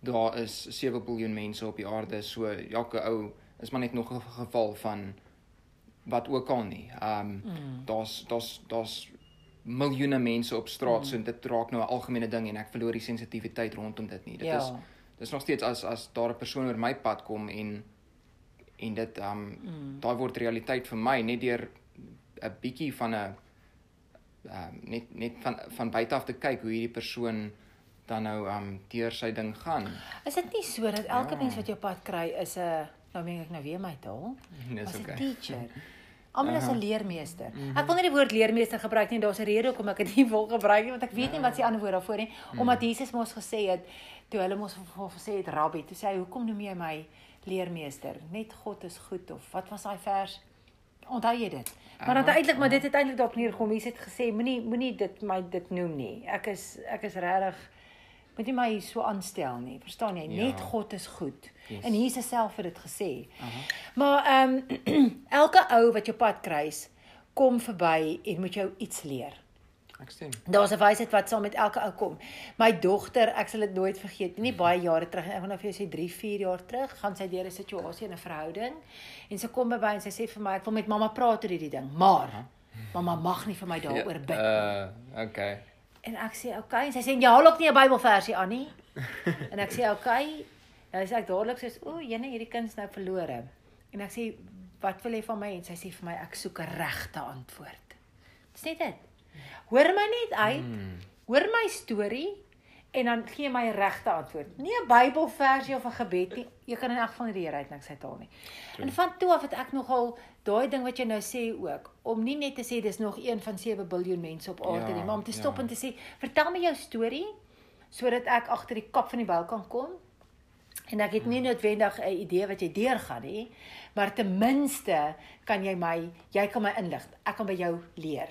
daar is 7 miljard mense op die aarde so elke ou is maar net nog 'n geval van wat ook al nie. Ehm um, mm. daar's daar's daar's miljoene mense op straat mm. so dit raak nou 'n algemene ding en ek verloor die sensitiwiteit rondom dit nie. Dit ja. is dis nog steeds as as daar 'n persoon oor my pad kom en en dit ehm um, mm. daai word realiteit vir my net deur 'n bietjie van 'n ehm um, net net van van buite af te kyk hoe hierdie persoon dan nou ehm um, deur sy ding gaan. Is dit nie so dat elke ja. mens wat jou pad kry is 'n nou meen ek nou weer my taal. Dis okay. 'n teacher. Almal is 'n leermeester. Mhm. Ek wil nie die woord leermeester gebruik nie. Daar's 'n rede hoekom ek dit nie wil gebruik nie, want ek weet nie wat se ander woord daarvoor nie. Mhm. Omdat Jesus mos gesê het toe hulle mos gesê het rabbi, toe sê hy, "Hoekom noem jy my leermeester? Net God is goed of wat was daai vers? Onthou jy dit?" Maar dan eintlik, maar dit het eintlik daarop neergekom. Jesus het gesê, "Moenie moenie dit my dit noem nie. Ek is ek is regtig moet jy my so aanstel nie. Verstaan jy? Ja. Net God is goed. Yes. En Jesus self het dit gesê. Aha. Maar ehm um, elke ou wat jou pad kruis, kom verby en moet jou iets leer. Ek stem. Daar's 'n wysheid wat saam met elke ou kom. My dogter, ek sal dit nooit vergeet nie, baie jare terug, ek wil nou vir jou sê 3, 4 jaar terug, gaan sy deur 'n situasie in 'n verhouding en sy kom by my en sy sê vir my, ek wil met mamma praat oor hierdie ding, maar mamma mag nie vir my daaroor ja, bid nie. Uh, okay. En ek sê, "Oké." Okay. En sy sê, "Jy haal ook nie 'n Bybelversie aan nie." en ek sê, "Oké." Okay. Nou sê ek dadelik sê, "O, jene, hierdie kind is nou verlore." En ek sê, "Wat wil jy van my?" En sy sê vir my, "Ek soek 'n regte antwoord." Dis net dit. Hoor my net uit. Hmm. Hoor my storie en dan gee my regte antwoord. Nie 'n Bybelversie of 'n gebed nie. Jy kan in elk geval nie die Here uit niks uithaal nie. True. En van toe af het ek nogal daai ding wat jy nou sê ook om nie net te sê dis nog een van 7 miljard mense op aarde ja, nie, maar om te stop ja. en te sê vertel my jou storie sodat ek agter die kap van die bou kan kom. En ek het nie noodwendig 'n idee wat jy deurgaan nie, maar ten minste kan jy my jy kan my inlig. Ek kan by jou leer.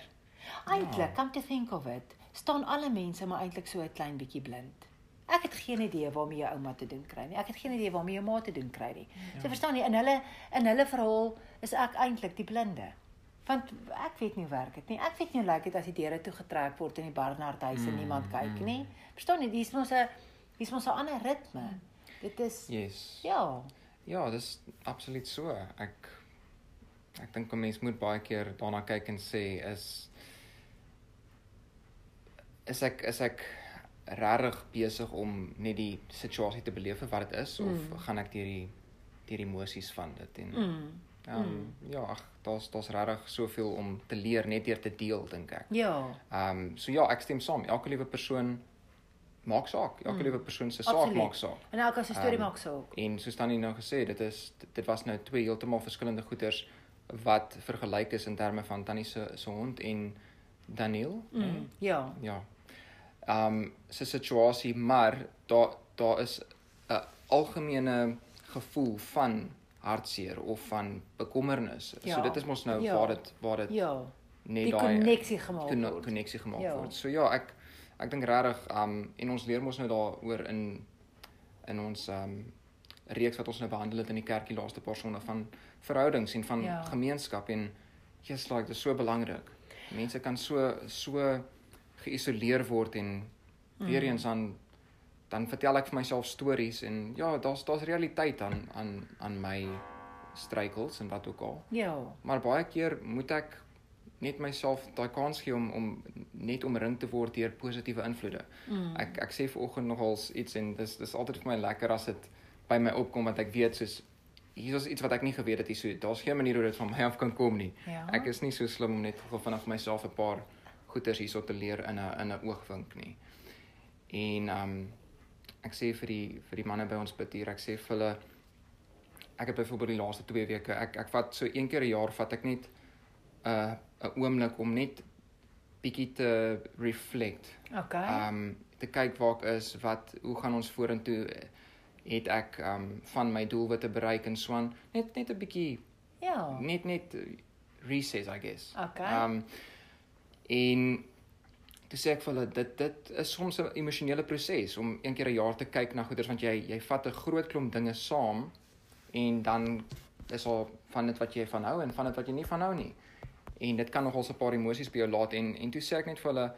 Eintlik, ja. come to think of it, staan alle mense maar eintlik so 'n klein bietjie blind. Ek het geen idee waarmee jou ouma te doen kry nie. Ek het geen idee waarmee jou ma te doen kry nie. Ja. So verstaan jy, in hulle in hulle verhaal is ek eintlik die blinde. Want ek weet nie hoe werk dit nie. Ek weet nie hoe lyk dit as die deure toe getrek word in die Barnard huis en mm, niemand kyk mm. nie. Verstaan jy, dis mos 'n dis mos 'n ander ritme. Dit is Yes. Ja. Ja, dis absoluut so. Ek ek dink 'n mens moet baie keer daarna kyk en sê is is ek is ek regtig besig om net die situasie te beleef wat dit is of mm. gaan ek deur die deur die emosies van dit en mm. Um, mm. ja, ag, daar's daar's regtig soveel om te leer net deur te deel dink ek. Ja. Ehm um, so ja, ek stem saam. Elke liewe persoon maak saak. Elke mm. liewe persoon se saak maak saak. En elke se storie um, maak saak. En soos dan nou gesê, dit is dit, dit was nou twee heeltemal verskillende goeters wat vergelyk is in terme van Tannie se se hond en Daniel. Mm. Nee? Ja. Ja um se situasie, maar daar daar is 'n algemene gevoel van hartseer of van bekommernis. Ja. So dit is mos nou ja. waar dit waar dit Ja. net daai koneksie gemaak word. Koneksie gemaak ja. word. So ja, ek ek dink regtig um en ons leer mos nou daaroor in in ons um reeks wat ons nou behandel het in die kerk die laaste paar sonde van verhoudings en van ja. gemeenskap en just like dit is so belangrik. Mense kan so so geïsoleer word en weer mm. eens aan dan vertel ek vir myself stories en ja, daar's daar's realiteit aan aan aan my struikels en wat ook al. Ja. Maar baie keer moet ek net myself daai kans gee om om net omring te word deur positiewe invloede. Mm. Ek ek sê vanoggend nogals iets en dis dis altyd vir my lekker as dit by my opkom want ek weet soos hier is iets wat ek nie geweet het hier so daar's geen manier hoe dit van my af kan kom nie. Ja. Ek is nie so slim om net gou vanaf myself 'n paar goeters hierso te leer in 'n in 'n oogwink nie. En um ek sê vir die vir die manne by ons bid hier, ek sê vir hulle ek het byvoorbeeld die laaste 2 weke ek ek vat so een keer 'n jaar vat ek net 'n uh, 'n oomblik om net bietjie te reflect. Okay. Um te kyk waar ek is, wat hoe gaan ons vorentoe het ek um van my doelwitte bereik en so aan net net 'n bietjie ja, net net recess I guess. Okay. Um en toe sê ek vir hulle dit dit is soms 'n emosionele proses om een keer 'n jaar te kyk na goeders want jy jy vat 'n groot klomp dinge saam en dan is al van dit wat jy van hou en van dit wat jy nie van hou nie. En dit kan nogal 'n paar emosies by jou laat en en toe sê ek net vir hulle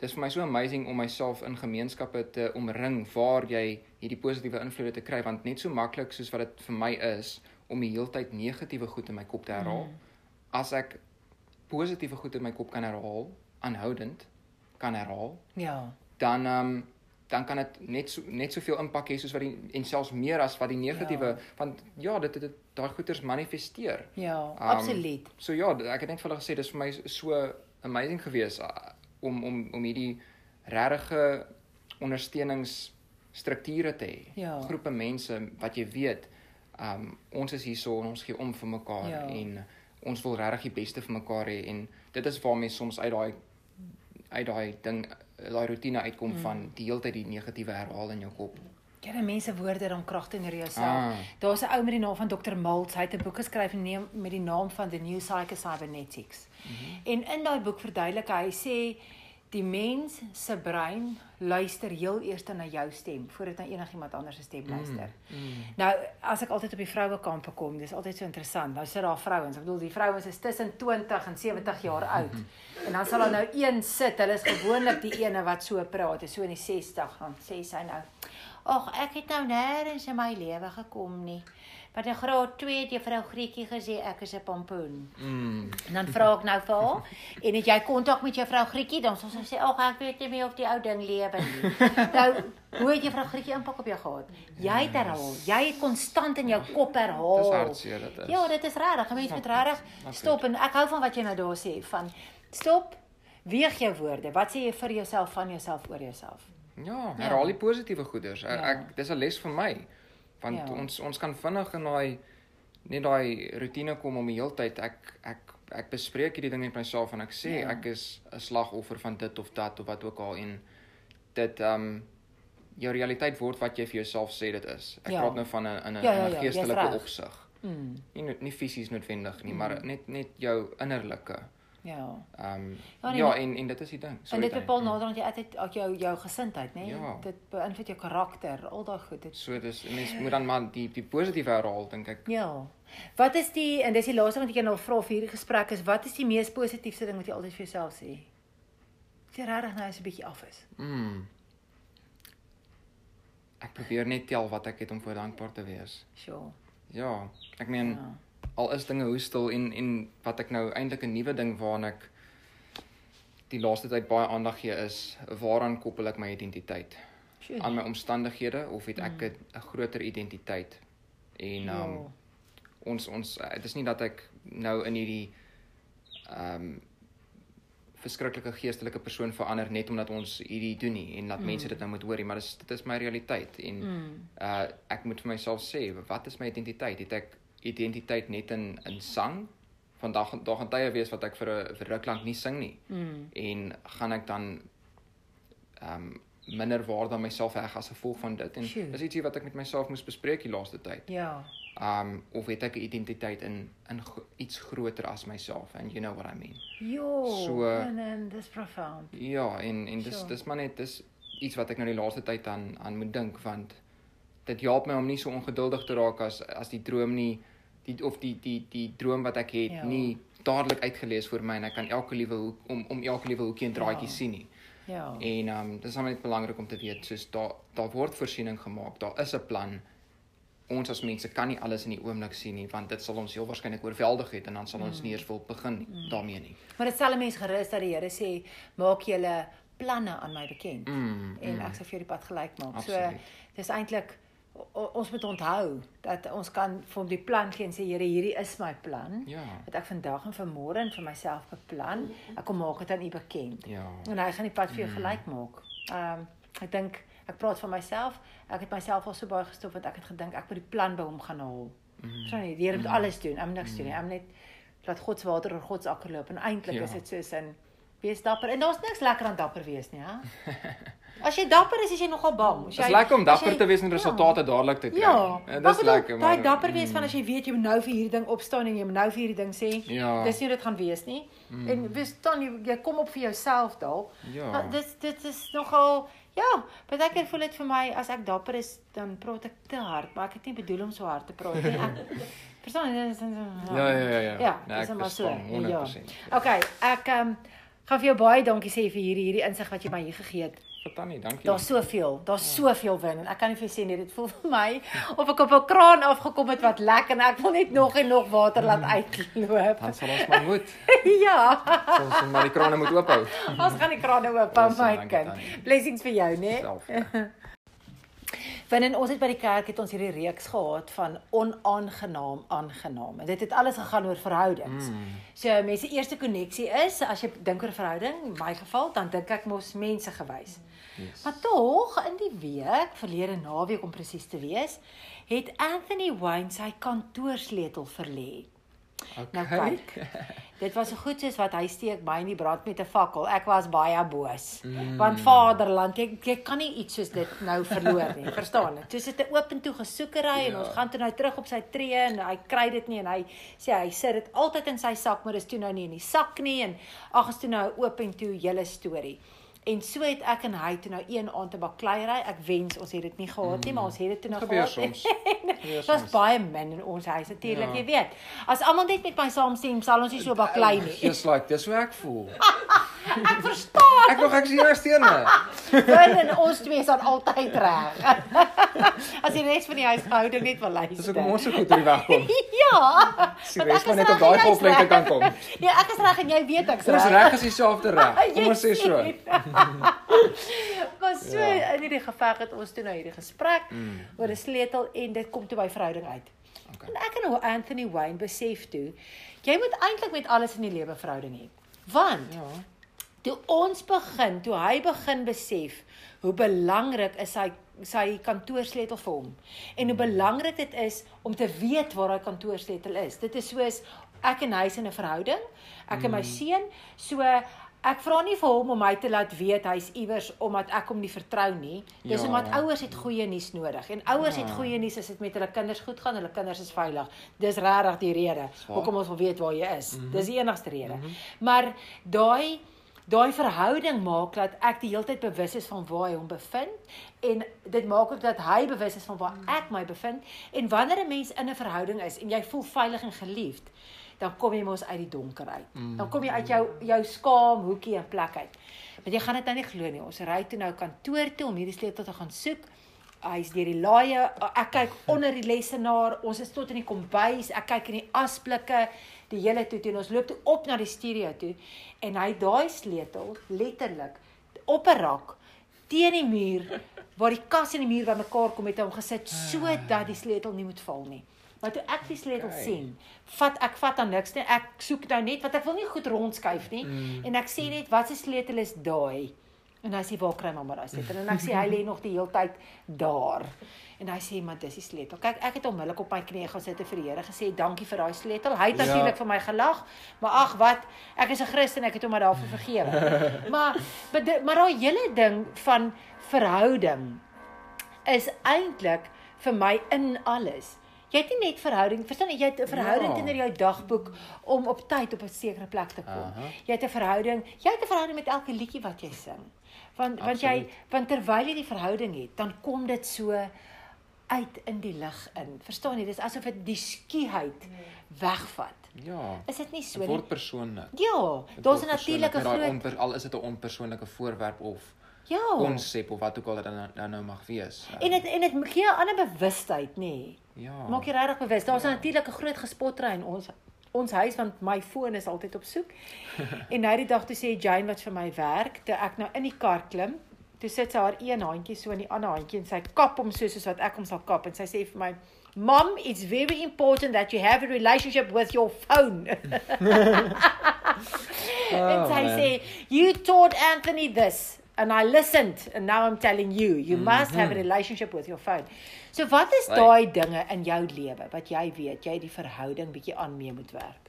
dis vir my so amazing om myself in gemeenskappe te omring waar jy hierdie positiewe invloede te kry want net so maklik soos wat dit vir my is om die heeltyd negatiewe goed in my kop te herhaal mm. as ek positiewe goed in my kop kan herhaal aanhoudend kan herhaal ja dan ehm um, dan kan dit net so net soveel impak hê soos wat die en selfs meer as wat die negatiewe ja. want ja dit dit daai goeters manifesteer. Ja, um, absoluut. So ja, ek het net vir hulle gesê dis vir my so amazing geweest uh, om om om hierdie regte ondersteuningsstrukture te hê. Ja. Groepe mense wat jy weet, um ons is hierso en ons gee om vir mekaar ja. en ons wil regtig die beste vir mekaar hê en dit is waarmee soms uit daai uit daai ding daai rotine uitkom mm. van die hele tyd die negatiewe herhaal in jou kop. Ja, die mense woorde dan krag teenoor jouself. Ah. Daar's 'n ou met die naam van Dr. Maltz, hy het 'n boek geskryf met die naam van The New Psycho-Cybernetics. Mm -hmm. En in daai boek verduidelik hy sê die mens se brein luister heel eers na jou stem voordat hy enigiemand anders se stem mm, luister. Mm, mm. Nou as ek altyd op die vrouekampe kom, dis altyd so interessant. Nou sit daar vrouens, ek bedoel die vrouens is tussen 20 en 70 jaar oud. en dan sal daar nou een sit, hulle is gewoonlik die ene wat so praat, is so in die 60 dan sê sy nou: "Ag, ek het nou nêrens in my lewe gekom nie." Wat 'n graad 2 het juffrou Grietjie gesê ek is 'n pompoen. Mm. En dan vra ek nou vir haar, en het jy kontak met juffrou Grietjie? Dan sê sy, "Ag, ek weet nie meer of die ou ding lewe nie." nou, hoe het juffrou Grietjie impak op jou gehad? Jy het herhaal. Jy het konstant in jou kop herhaal. Dis hartseer dit is. Ja, dit is regtig. 'n Mens moet regtig stop en ek hou van wat jy nou daar sê van stop. Weeg jou woorde. Wat sê jy vir jouself van jouself oor jouself? Ja, herhaal die positiewe goeders. Ja. Ek dis 'n les vir my want ja. ons ons kan vinnig in daai net daai rotine kom om die hele tyd ek ek ek bespreek hierdie ding met myself en ek sê ja. ek is 'n slagoffer van dit of dat of wat ook al en dit um jou realiteit word wat jy vir jouself sê dit is. Ek ja. praat nou van 'n in 'n ja, ja, ja, geestelike opsig. Mm. Nie nie fisies noodwendig nie, mm. maar net net jou innerlike. Ja. Ehm um, ja, nee, ja en en dit is die ding. So en dit bepaal naderhand jy altyd ook jou jou gesindheid, nê? Nee? Ja. Dit beïnvloed jou karakter, al daai goed. Dit So dis mens moet dan maar die die positiewe herhaal dink ek. Ja. Wat is die en dis die laaste wat ek jou nou vra vir hierdie gesprek is wat is die mees positiefste ding wat jy altyd vir jouself sê? Jy regtig nou is 'n bietjie af is. Mm. Ek probeer net tel wat ek het om voor dankbaar te wees. Sure. Ja, ek meen ja al is dinge hoe stil en en wat ek nou eintlik 'n nuwe ding waarna ek die laaste tyd baie aandag gee is waaraan koppel ek my identiteit? Sure. Aan my omstandighede of het ek mm. 'n groter identiteit? En um oh. ons ons dit is nie dat ek nou in hierdie um verskriklike geestelike persoon verander net omdat ons hierdie doen nie en dat mm. mense dit nou moet hoor nie maar dis dit is my realiteit en mm. uh ek moet vir myself sê wat is my identiteit het ek identiteit net in in sang. Vandag daar gaan tye wees wat ek vir 'n vir ruk lank nie sing nie. Mm. En gaan ek dan ehm um, minder waarde aan myself heg as gevolg van dit en Sjoe. dis ietsie wat ek met myself moes bespreek die laaste tyd. Ja. Ehm um, of het ek 'n identiteit in in iets groter as myself and you know what I mean. Jo. So en en dis profound. Ja, en en dis dis maar net dis iets wat ek nou die laaste tyd aan aan moet dink want dit help my om nie so ongeduldig te raak as as die droom nie die of die die die droom wat ek het ja. nie dadelik uitgelees vir my en ek kan elke liewe hoek om om elke liewe hoekie en draadjie ja. sien nie. Ja. En ehm um, dit is net belangrik om te weet soos daar daar word voorsiening gemaak. Daar is 'n plan. Ons as mense kan nie alles in die oomblik sien nie want dit sal ons heel waarskynlik oorweldig het en dan sal ons mm. nie eens wil begin mm. daarmee nie. Maar dit stel mense gerus dat die Here sê maak julle planne aan my bekend mm, en mm. ek sal vir die pad gelyk maak. Absoluut. So dis eintlik ons moet onthou dat ons kan vir die plan gee en sê Here hierdie is my plan. Ja. Wat ek vandag en vanmôre en vir myself beplan. Ek kom maak dit aan U bekend. Ja. En hy gaan die pad vir jou mm. gelyk maak. Ehm um, ek dink ek praat van myself. Ek het myself al so baie gestof want ek het gedink ek moet die plan by hom gaan haal. Mm. So nee, die Here moet mm. alles doen. Ek moet niks mm. doen nie. Ek moet net laat God se water oor God se akker loop en eintlik ja. is dit soos in wees dapper en daar's niks lekker aan dapper wees nie, hè? As jy dapper is, is jy nogal bang. Dit is lekker om dapper jy, te wees en resultate ja, dadelik te kry. Ja, ja dis lekker maar. Daai dapper wees mm. van as jy weet jy moet nou vir hierdie ding opstaan en jy moet nou vir hierdie ding sê. Ja. Dis nie dit gaan wees nie. Mm. En wees dan jy, jy kom op vir jouself daal. Ja. Maar dit dit is nogal Ja, baie keer voel dit vir my as ek dapper is, dan praat ek te hard, maar ek het nie bedoel om so hard te praat nie. Ek verstaan jy? Ja, ja, ja, ja. Ja, nee, dis maar so. 100%. Ja. Okay, ek ehm um, gaan vir jou baie dankie sê vir hierdie hierdie insig wat jy my hier gegee het. Tannie, dankie. Daar's soveel, daar's ja. soveel win en ek kan nie vir sê nie, dit voel vir my of ek op 'n kraan afgekom het wat lek en ek wil net nog en nog water laat mm. uitloop. Dan sal ons maar moet. ja. Ons moet maar die krane moet oop hou. ons gaan die krane oop hou my kind. Blessings vir jou, né? Wanneer ons het by die kerk het ons hierdie reeks gehad van onaangenaam aangenaam. Dit het alles gegaan oor verhoudings. Mm. So mense eerste koneksie is as jy dink oor verhouding, in my geval, dan dink ek mos mense gewys. Yes. Maar tog in die week, verlede naweek om presies te wees, het Anthony Wayne sy kantoorsleutel verlê. Okay. Nou kyk. Dit was so goed soos wat hy steek my in die brand met 'n fakkel. Ek was baie boos. Mm. Want Vaderland, ek, ek kan nie iets soos dit nou verloor nie. Verstaan jy? Dis dit 'n oop en toe gesoekery ja. en ons gaan toe nou terug op sy tree en hy kry dit nie en hy sê hy sit dit altyd in sy sak, maar dis toe nou nie in die sak nie en ag, is toe nou 'n oop en toe hele storie. En so het ek en hy toe nou een aand te bakleierery. Ek wens ons het dit nie gehad nie, mm. maar ons het dit toe nou gehad. Dit was baie min in ons huis natuurlik, ja. jy weet. As almal net met my saamstem, sal ons nie so baklei nie. Just like dis hoe ek voel. ek verstaan. Ek nog ek sien jou stene. Want en ons twee is altyd reg. As die res van die huishouding net wil luister. Dis ook ons so goed hier wegkom. ja. Sy res maar net op daai golflengte kan kom. Ja, ek is reg en jy weet ek's reg. Ons reg is dieselfde reg. Kom ons sê so. Maar so ja. in hierdie geveg het ons toe nou hierdie gesprek mm. oor 'n sleutel en dit kom toe by verhouding uit. Okay. En ek en hoe Anthony Wayne besef toe, jy moet eintlik met alles in die lewe verhouding hê. Want ja toe ons begin, toe hy begin besef hoe belangrik is sy sy kantoorsleutel vir hom en hoe belangrik dit is om te weet waar hy kantoorsleutel is. Dit is soos ek en hy is in 'n verhouding, ek en my mm. seun, so ek vra nie vir hom om my te laat weet hy's iewers omdat ek hom nie vertrou nie. Dis ja. omdat ouers het goeie nuus nodig en ouers ja. het goeie nuus as dit met hulle kinders goed gaan, hulle kinders is veilig. Dis regtig die rede hoekom ons wil weet waar jy is. Mm -hmm. Dis die enigste rede. Mm -hmm. Maar daai daai verhouding maak dat ek die hele tyd bewus is van waar hy hom bevind en dit maak ook dat hy bewus is van waar ek my bevind en wanneer 'n mens in 'n verhouding is en jy voel veilig en geliefd dan kom jy mos uit die donker uit. Mm. dan kom jy uit jou jou skaam hoekie en plek uit. Want jy gaan dit nou nie glo nie. Ons ry toe nou kantoor toe om hierdie sleutel te gaan soek. Hy's deur die laaie ek kyk onder die lessenaar ons is tot in die kombuis. Ek kyk in die asblikke die hele toe toe. Ons loop toe op na die studio toe. En hy daai sleutel letterlik op 'n rak teen die muur waar die kas en die muur bymekaar kom het hom gesit sodat die sleutel nie moet val nie. Maar toe ek die sleutel okay. sien, vat ek vat dan niks nie. Ek soek nou net wat ek wil nie goed rondskuif nie mm. en ek sê net wat se sleutel is daai? En hy sê waar kry mamma daai sleutel? En ek sê hy lê nog die hele tyd daar. En hy sê maar dis die sleutel. Kyk, ek het onmiddellik op my knieë gaan sit en vir die Here gesê dankie vir daai sleutel. Hy het ja. natuurlik vir my gelag, maar ag wat, ek is 'n Christen, ek het hom maar daarvoor vergewe. maar maar daai hele ding van verhouding is eintlik vir my in alles. Jy het nie net verhouding, verstaan jy, jy het 'n verhouding ja. teenoor jou dagboek om op tyd op 'n sekere plek te kom. Uh -huh. Jy het 'n verhouding, jy het 'n verhouding met elke liedjie wat jy sing. Want Absoluut. want jy want terwyl jy die verhouding het, dan kom dit so uit in die lig in. Verstaan jy? Dis asof dit die skieheid wegvat. Ja. Is dit nie so nie? word persoonlik. Ja, daar's 'n natuurlike groot al is dit 'n onpersoonlike voorwerp of Ja. konsep of wat ook al dit dan nou mag wees. En dit en dit gee 'n ander bewustheid, nê. Nee. ja. Maak jy regtig bewus. Daar's ja. natuurlik 'n groot gespotry in ons ons huis want my foon is altyd op soek. en nou die dag toe sê Jane wat vir my werk, toe ek nou in die kar klim, toe sit sy haar een handjie so in die ander handjie en sy kap hom so soos wat ek hom sal kap en sy sê vir my Mom, it's very important that you have a relationship with your phone. and Oh, sy man. sê, "You taught Anthony this and I listened and now I'm telling you, you must have a relationship with your phone." So wat is Right. daai dinge in jou lewe wat jy weet jy die verhouding bietjie aan mee moet werk?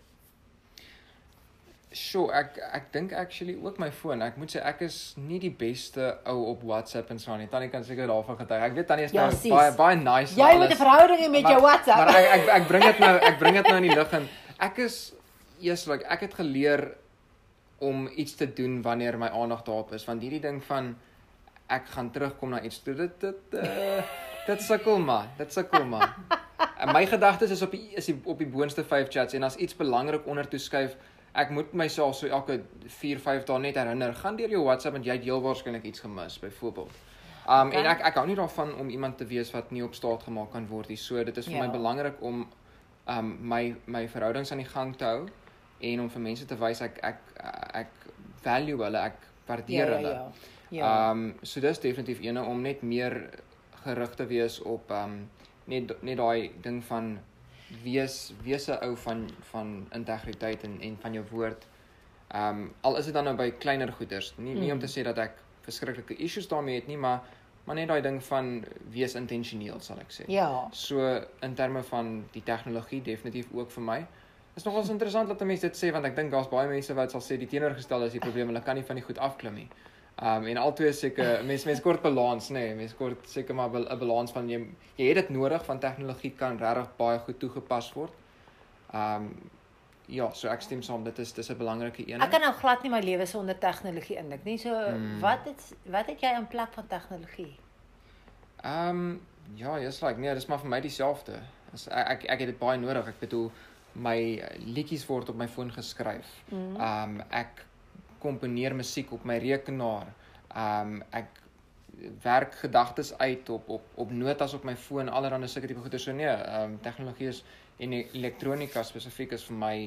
Sure, ek ek dink actually ook my foon. Ek moet sê ek is nie die beste ou op WhatsApp en so aan nie. Tannie kan seker daarvan getuig. Ek weet Tannie is Ja, nou sis. baie baie nice. Jy moet 'n alles. verhouding hê met jou WhatsApp. Maar ek ek ek bring dit nou ek bring dit nou in die lig en ek is eers like ek het geleer om iets te doen wanneer my aandag daarop is want hierdie ding van ek gaan terugkom na iets toe dit dit uh, dit sukkel maar dit sukkel maar en my gedagtes is op die is die, op die boonste 5 chats en as iets belangrik onder toe skuif ek moet myself so elke 4 5 dae net herinner gaan deur jou WhatsApp want jy het heel waarskynlik iets gemis byvoorbeeld Um Okay. en ek ek hou nie daarvan om iemand te wees wat nie op staat gemaak kan word nie. So dit is vir Ja. my belangrik om um my my verhoudings aan die gang te hou en om vir mense te wys ek ek ek value hulle, ek waardeer ja, hulle. ja. Ja. Um so dis definitief ene om net meer gerig te wees op um net net daai ding van wees wees 'n ou van van integriteit en en van jou woord. Um al is dit dan nou by kleiner goeders, nie nie om Mm. te sê dat ek verskriklike issues daarmee het nie, maar maar net daai ding van wees intentioneel sal ek sê. ja. So in terme van die tegnologie definitief ook vir my. Is nogals interessant dat 'n mens dit sê want ek dink daar's baie mense wat sal sê die teenoorgestelde is die probleem, hulle kan nie van die goed afklim nie. Um en albei seker mense mense kort balans nê, nee, mense kort seker maar 'n balans van jy jy het dit nodig van tegnologie kan regtig baie goed toegepas word. Um ja, so ek stem saam dit is dis 'n belangrike een. Ek kan nou glad nie my lewe sonder tegnologie indink nie. So Mm. wat het wat het jy in plek van tegnologie? Ehm ja, jy's like nee, dis maar vir my dieselfde. As ek ek, ek het dit baie nodig. Ek bedoel my liedjies word op my foon geskryf. Mm. Ehm ek komponeer musiek op my rekenaar. Ehm ek werk gedagtes uit op op op notas op my foon, allerlei sulke tipe goeie. So nee, ehm tegnologie is en e- elektronika spesifiek is vir my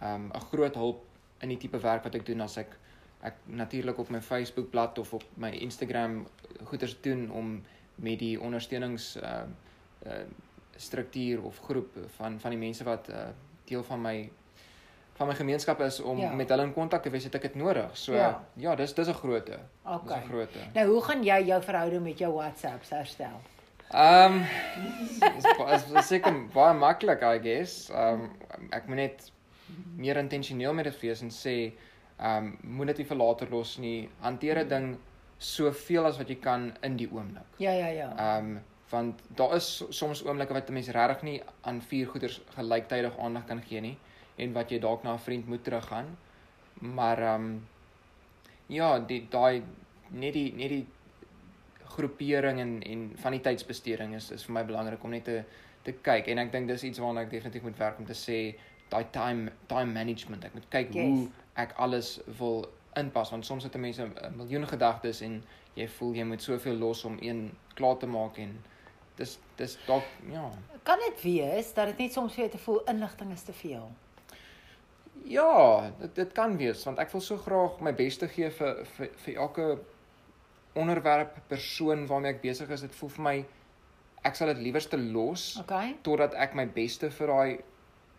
ehm 'n groot hulp in die tipe werk wat ek doen as ek ek natuurlik op my Facebook bladsy of op my Instagram goeders doen om met die ondersteunings uh uh struktuur of groep van van die mense wat uh deel van my van my gemeenskap is om Ja. met hulle in kontak te wees, het ek dit nodig. So Ja. ja, dis dis 'n grootte. Dis Okay. 'n grootte. Nou, hoe gaan jy jou verhouding met jou WhatsApps herstel? Ehm um, is, ba- is, is seker baie maklik, I guess. Ehm um, ek moet net meer intentioneel met dit wees en sê ehm um, moet dit nie vir later los nie. Hanteer 'n ding soveel as wat jy kan in die oomblik. Ja, ja, ja. Ehm um, want daar is so- soms oomblikke wat 'n mens regtig nie aan vier goeders gelyktydig aandag kan gee nie en wat jy dalk na 'n vriend moet teruggaan. Maar ehm um, ja, die daai net die net die groepering en en van die tydsbesteding is is vir my belangrik om net te te kyk en ek dink dis iets waarna ek definitief moet werk om te sê daai time time management. Ek moet kyk Yes. hoe ek alles wil inpas want soms het mense 'n miljoen gedagtes en jy voel jy moet soveel los om een klaar te maak en dis dis dalk ja. Kan dit wees dat dit net soms vir jou te voel inligting is te veel? Ja, dit dit kan wees want ek wil so graag my bes te gee vir vir vir elke onderwerp, persoon waarmee ek besig is. Dit voel vir my ek sal dit liewerste los Okay. totdat ek my beste vir daai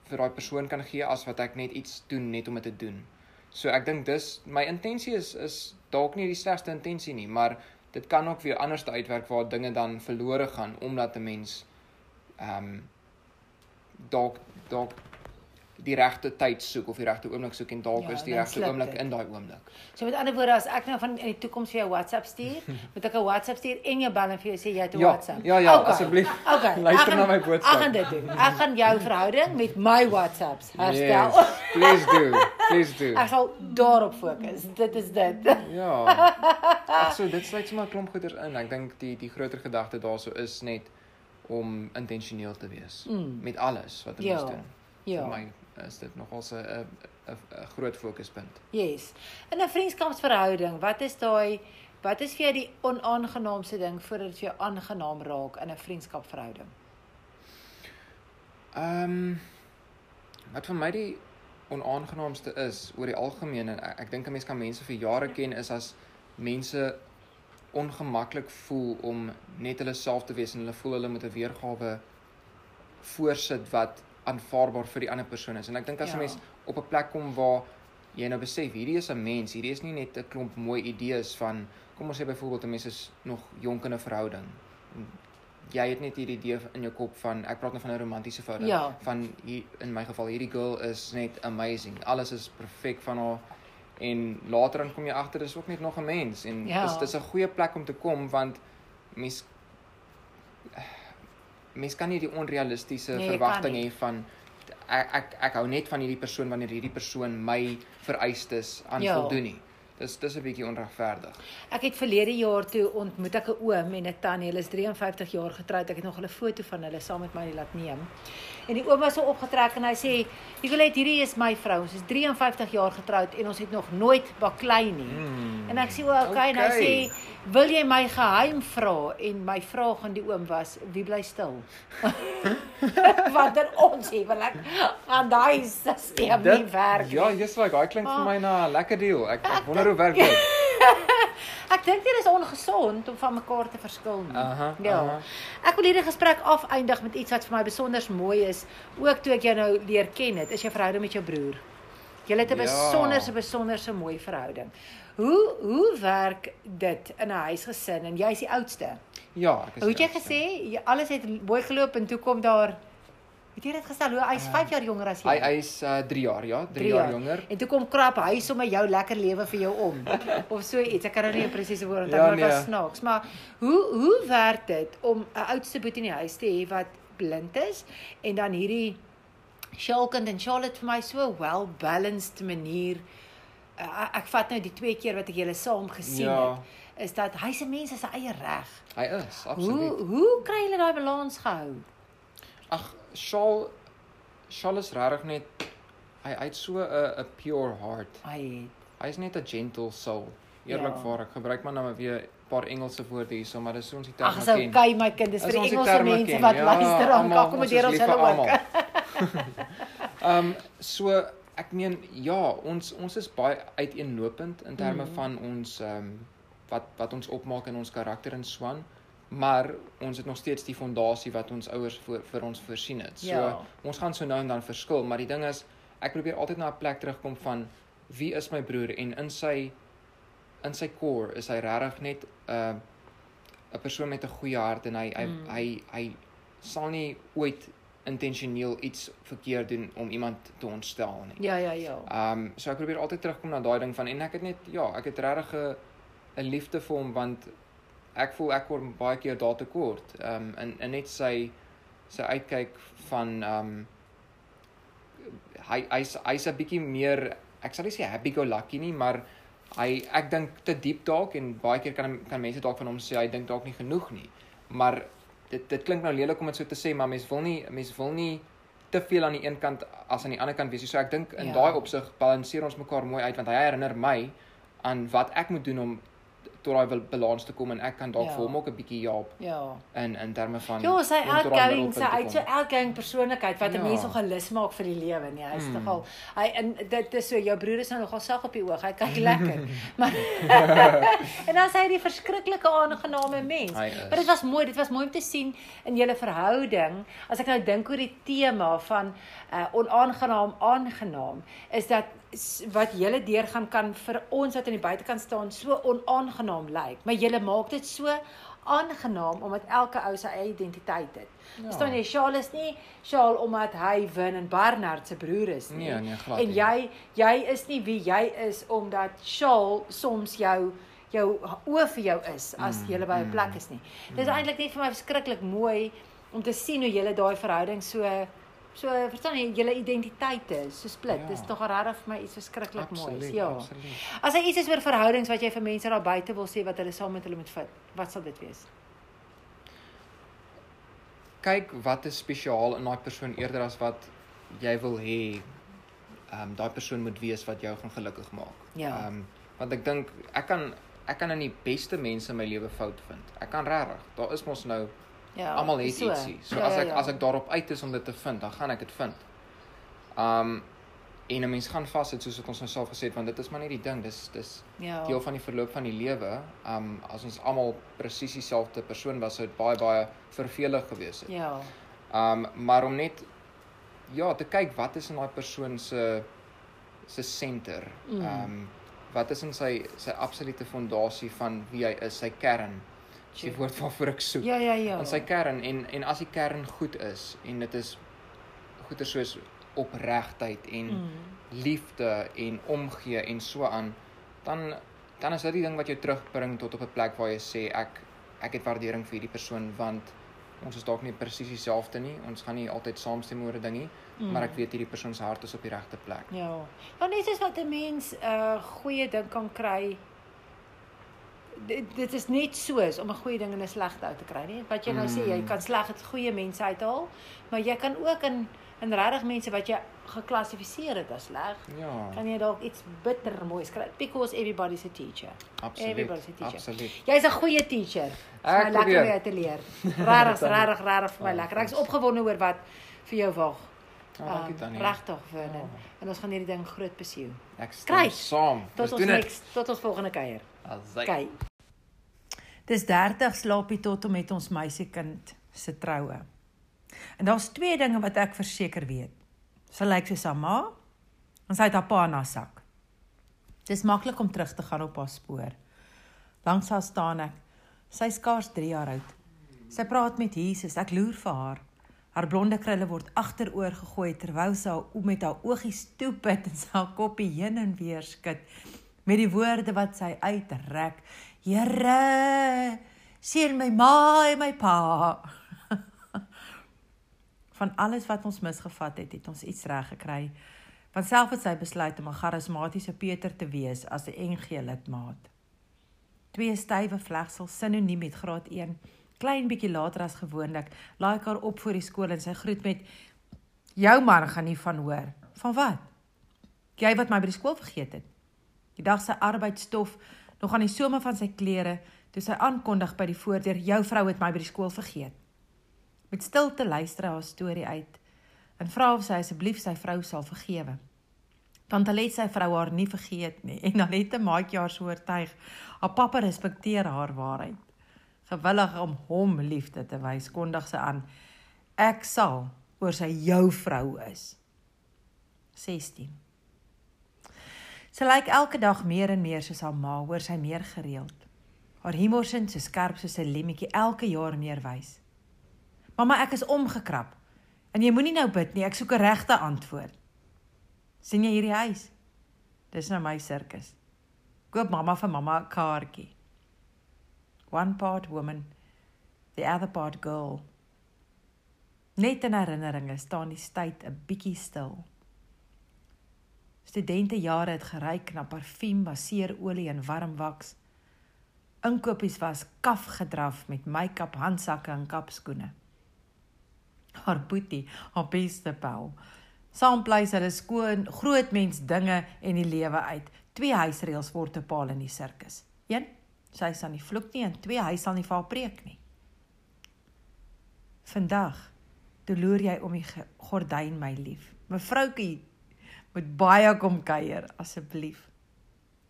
vir daai persoon kan gee as wat ek net iets doen net om dit te doen. So ek dink dis my intensie is is dalk nie die slegste intensie nie, maar dit kan ook weer anders uitwerk waar dinge dan verlore gaan omdat 'n mens ehm um, dalk dalk die regte tyd soek of die regte oomblik soek en dalk Ja, is die regte oomblik dit. in daai oomblik. So met ander woorde, as ek nou van in die toekoms vir jou WhatsApp stuur, moet ek 'n WhatsApp stuur en jou bel en vir jou sê jy het 'n Ja, WhatsApp. ja, ja, Okay. asseblief. Okay. Luister gaan- na my boodskap. Ek gaan dit doen. Ek gaan jou verhouding met my WhatsApps herstel. Yes, please do. Please do. Ek sal daarop fokus. Dit is dit. Ja. Ag so dit sluit sommer 'n klomp goeders in. Ek dink die die groter gedagte daarso is net om intentioneel te wees Mm. met alles wat 'n Ja, doen. Ja. Vir my is dit nogal 'n 'n 'n 'n groot fokuspunt. Yes. In 'n vriendskapsverhouding, wat is daai wat is vir jou die onaangenaamste ding voordat dit vir jou aangenaam raak in 'n vriendskapsverhouding? Ehm um, wat vir my die onaangenaamste is oor die algemeen en ek, ek dink 'n mens kan mense vir jare ken is as mense ongemaklik voel om net hulle self te wees en hulle voel hulle moet 'n weergawe voorsit wat aanvaarbaar vir die ander persoon is. En ek dink as 'n Ja. mens op 'n plek kom waar jy nou besef hierdie is 'n mens, hierdie is nie net 'n klomp mooi idees van kom ons sê byvoorbeeld 'n mens is nog jonk in 'n verhouding. Jy het net hierdie idee in jou kop van ek praat nou van 'n romantiese verhouding Ja. van hier in my geval hierdie girl is net amazing. Alles is perfek van haar en later dan kom jy agter dis ook net nog 'n mens en Ja. dis dis 'n goeie plek om te kom want mens mens kan nie die onrealistiese Nee, verwagting hê van ek ek ek hou net van hierdie persoon wanneer hierdie persoon my vereistes aan Ja. voldoen nie. Dis dis 'n bietjie onregverdig. Ek het verlede jaar toe ontmoet ek 'n oom en 'n tannie. Hulle is 53 jaar getroud. Ek het nog 'n foto van hulle saam met my laat neem. En die oom was so opgetrek en hy sê, "Nicolet, hierdie is my vrou. Ons is 53 jaar getroud en ons het nog nooit baklei nie." Mm. En ek sê, "O, okay." En hy Okay. sê, "Wil jy my geheim vra?" En my vraag aan die oom was, "Wie bly stil?" Want in ons huwelik gaan daai stelsel nie werk Ja, nie. jy's like, daai klink vir my na 'n lekker deal. Ek, ek wonder hoe werk dit. Ek dink dit is ongesond om van mekaar te verskil nie. Aha, ja. aha. Ek wil hierdie gesprek afeindig met iets wat vir my besonder mooi is, ook toe ek jou nou leer ken het, is jou verhouding met jou broer. Julle het 'n Ja. besonderse besonderse mooi verhouding. Hoe hoe werk dit in 'n huisgesin en jy's die oudste? Ja, ek is Hoe het jy gesê alles het mooi geloop en toe kom daar Het jy dit gestel hoe hy's 5 jaar jonger as jy? Hy hy's uh 3 jaar, ja, 3 jaar jonger. En toe kom krap hy sommer jou lekker lewe vir jou om of so iets. Ek kan nou nie 'n presiese woord onthou Ja, maar dit was nee. snaaks. Maar hoe hoe werk dit om 'n oudste boetie in die huis te hê wat blind is en dan hierdie Shalkind en Charlotte vir my so well balanced manier uh, ek vat nou die twee keer wat ek julle saam gesien Ja. het is dat hy's 'n mens se eie reg. Hy is, Hoe absoluut. hoe kry julle daai balans gehou? Ag, Shaal Shaal is regtig net hy het so 'n 'n pure heart. Hy Hy's net 'n gentle soul. Eerlikwaar, ek gebruik maar nou weer 'n paar Engelse woorde hierso, maar dis so ons die terme Ag, ken. so okay my kind, dis vir die Engelse mense ken, wat ja, luister, dan almal, akkommodeer ons ons hulle ook. Ehm um, so ek meen ja, ons ons is baie uiteenlopend in terme mm. van ons ehm um, wat wat ons opmaak in ons karakter in Swan, maar ons het nog steeds die fondasie wat ons ouers vir vir ons voorsien het. So Ja. ons gaan so nou en dan verskil, maar die ding is ek probeer altyd na 'n plek terugkom van wie is my broer en in sy in sy core is hy regtig net 'n uh, 'n persoon met 'n goeie hart en hy hy Mm. hy hy sal nie ooit intentioneel iets verkeerd doen om iemand te ontstel nie. Ja, ja, ja. Ehm um, so ek probeer altyd terugkom na daai ding van en ek het net ja, ek het regtig 'n 'n liefde vir hom want ek voel ek word baie keer daar te kort. Ehm um, en en net sy sy uitkyk van ehm um, hy hy's hy's 'n bietjie meer ek sal nie sê happy go lucky nie, maar hy ek dink te diep dalk en baie keer kan kan mense dalk van hom sê hy dink dalk nie genoeg nie. Maar dit dit klink nou lelik om dit so te sê, maar mens wil nie mens wil nie te veel aan die een kant as aan die ander kant wees. So ek dink in Ja. daai opsig balanseer ons mekaar mooi uit want hy herinner my aan wat ek moet doen om tot daai bal- balans te kom en ek kan dalk Ja. vir hom ook 'n bietjie help Ja. in in terme van Ja, sy outgoing, sy uit so outgoing persoonlikheid wat 'n Ja. mens nogal lus maak vir die lewe, nee. Hy's Mm. nogal hy en dit is so jou broer is nou nogal sag op die oog. Hy kyk lekker. maar en dan sê hy die verskriklike aangename mens. Maar dit was mooi, dit was mooi om te sien in julle verhouding. As ek nou dink oor die tema van uh onaangenaam aangenaam, is dat wat julle deurgaan kan vir ons wat aan die buitekant staan so onaangenaam lyk, maar julle maak dit so aangenaam omdat elke ou sy eie identiteit het. Ja. Verstaan jy? Shaal is nie Shaal omdat hy Win en Barnard se broer is nie. Nee, nee, glad en nie. jy jy is nie wie jy is omdat Shaal soms jou jou oë vir jou is as Mm, jy by 'n mm, plek is nie. Dit is eintlik net vir my verskriklik mooi om te sien hoe julle daai verhouding so so verstaan jy julle identiteite so split. Ja. Dis tog regtig vir my iets verskriklik moois. Absoluut, Ja. absoluut. As jy iets is oor verhoudings wat jy vir mense daar buite wil sê wat hulle saam met hulle moet vat, wat sal dit wees? kyk wat is spesiaal in daai persoon eerder as wat jy wil hê ehm um, daai persoon moet wees wat jou gaan gelukkig maak. Ja. Ehm um, want ek dink ek kan ek kan in die beste mense in my lewe fout vind. Ek kan regtig. Daar is mos nou Ja. almal het so. ietsie. So Ja, as ja, ek ja. as ek daarop uit is om dit te vind, dan gaan ek dit vind. Um en 'n mens gaan vas dit soos wat ons nou self gesê het want dit is maar net die ding, dis dis ja. deel van die verloop van die lewe. Um as ons almal presies dieselfde persoon was, sou dit baie baie vervelig gewees het. Ja. Um maar om net ja, te kyk wat is in daai persoon se se senter. Mm. Um wat is in sy sy absolute fondasie van wie hy is, sy kern. Dis die woord waarvoor ek soek Ja, ja, ja. aan sy kern en en as die kern goed is en dit is goeie soos opregtheid en mm. Mm. liefde en omgee en so aan dan dan is dit die ding wat jou terugbring tot op 'n plek waar jy sê ek ek het waardering vir hierdie persoon want ons is dalk nie presies dieselfde nie ons gaan nie altyd saamstem oor 'n ding nie mm. maar ek weet hierdie persoon se hart is op die regte plek Ja. Ja, net soos wat 'n mens 'n uh, goeie ding kan kry. Dit, dit is net soos om 'n goeie ding en 'n slegte uit te kry, nie? Wat jy nou sê, jy Mm. kan sleg het goeie mense uithaal, maar jy kan ook in in regtig mense wat jy geklassifiseer het as sleg, ja kan jy dalk iets bitter moois kry because everybody's a teacher. absoluut everybody's a teacher. absoluut Jy's 'n goeie teacher. Ek my lekker om jou te leer. Regtig, regtig, regtig vir my Oh, lekker. Ek's opgewonde oor wat vir jou wag. ja dankie Um, Tannie Regtig, Vernon. Ja. En ons gaan hierdie ding groot besiew. ek stem saam Tot Ons ons next, tot ons volgende kuier. Asai. Kyk. Dis 30 slaapie tot om met ons meisiekind se troue. En daar's twee dinge wat ek verseker weet. Sy lyk soos haar ma en sy het haar pa haar sak. Dis maklik om terug te gaan op haar spoor. Langs haar staan ek. Sy is skaars 3 jaar oud. Sy praat met Jesus. Ek loer vir haar. Haar blonde krulle word agteroor gegooi terwyl sy haar met haar oogies toe pit en sy haar koppie heen en weer skud met die woorde wat sy uitrek. Here, seën my ma en my pa. Van alles wat ons misgevat het, het ons iets reg gekry. Want self het sy besluit om 'n charismatiese Peter te wees as 'n NG lidmaat. Twee stywe vlegsels sinoniem met graad 1. Klein bietjie later as gewoonlik, laai ek haar op voor die skool en sy groet met jou man gaan nie van hoor. Van wat? Jy wat my by die skool vergeet het. Die dag sy arbeidsstof nog aan die some van sy klere toe sy aankondig by die voordeur jou vrou het my by die skool vergeet. Met stilte luister haar storie uit en vra of sy asseblief sy vrou sal vergewe. Want hulle het sy vrou haar nie vergeet nie en dan het 'n maatjie haar so oortuig. Haar pappa respekteer haar waarheid. Gewillig om hom liefde te wys, kondig sy aan: Ek sal oor sy jou vrou is. 16. Sy lyk elke dag meer en meer soos haar ma, hoor sy meer gereeld. Haar humorsin so skerp soos 'n lemmetjie elke jaar meer wys. Mamma, ek is omgekrap. En jy moenie nou bid nie, ek soek 'n regte antwoord. sien jy hierdie huis? Dis nou my sirkus. Koop mamma vir mamma 'n kaartjie. One part woman, the other part girl. Net in herinneringe staan die tyd 'n bietjie stil. Studentejare het geryk na parfuum, baseerolie en warm waks. Inkopies was kaf gedraf met make-up, handsakke en kapskoene. Haar boetie, haar beste pel. Saam pleis hulle skoon groot mens dinge en die lewe uit. Twee huisreëls word bepaal in die sirkus. 1. Sy sal nie vloek nie en 2. Hy sal nie vir haar preek nie. Vandag toe loer jy om die gordyn my lief. Mevroukie moet baie kom kuier asseblief.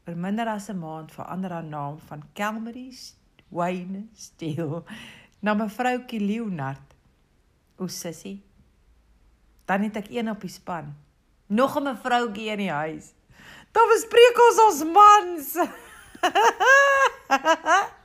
Oor minder as 'n maand verander haar naam van Kelmery Wayne Steele na mevroukie Leonard. O sussie. Dan het ek een op die span. Nog 'n mevroukie in die huis. Dan bespreek ons ons mans.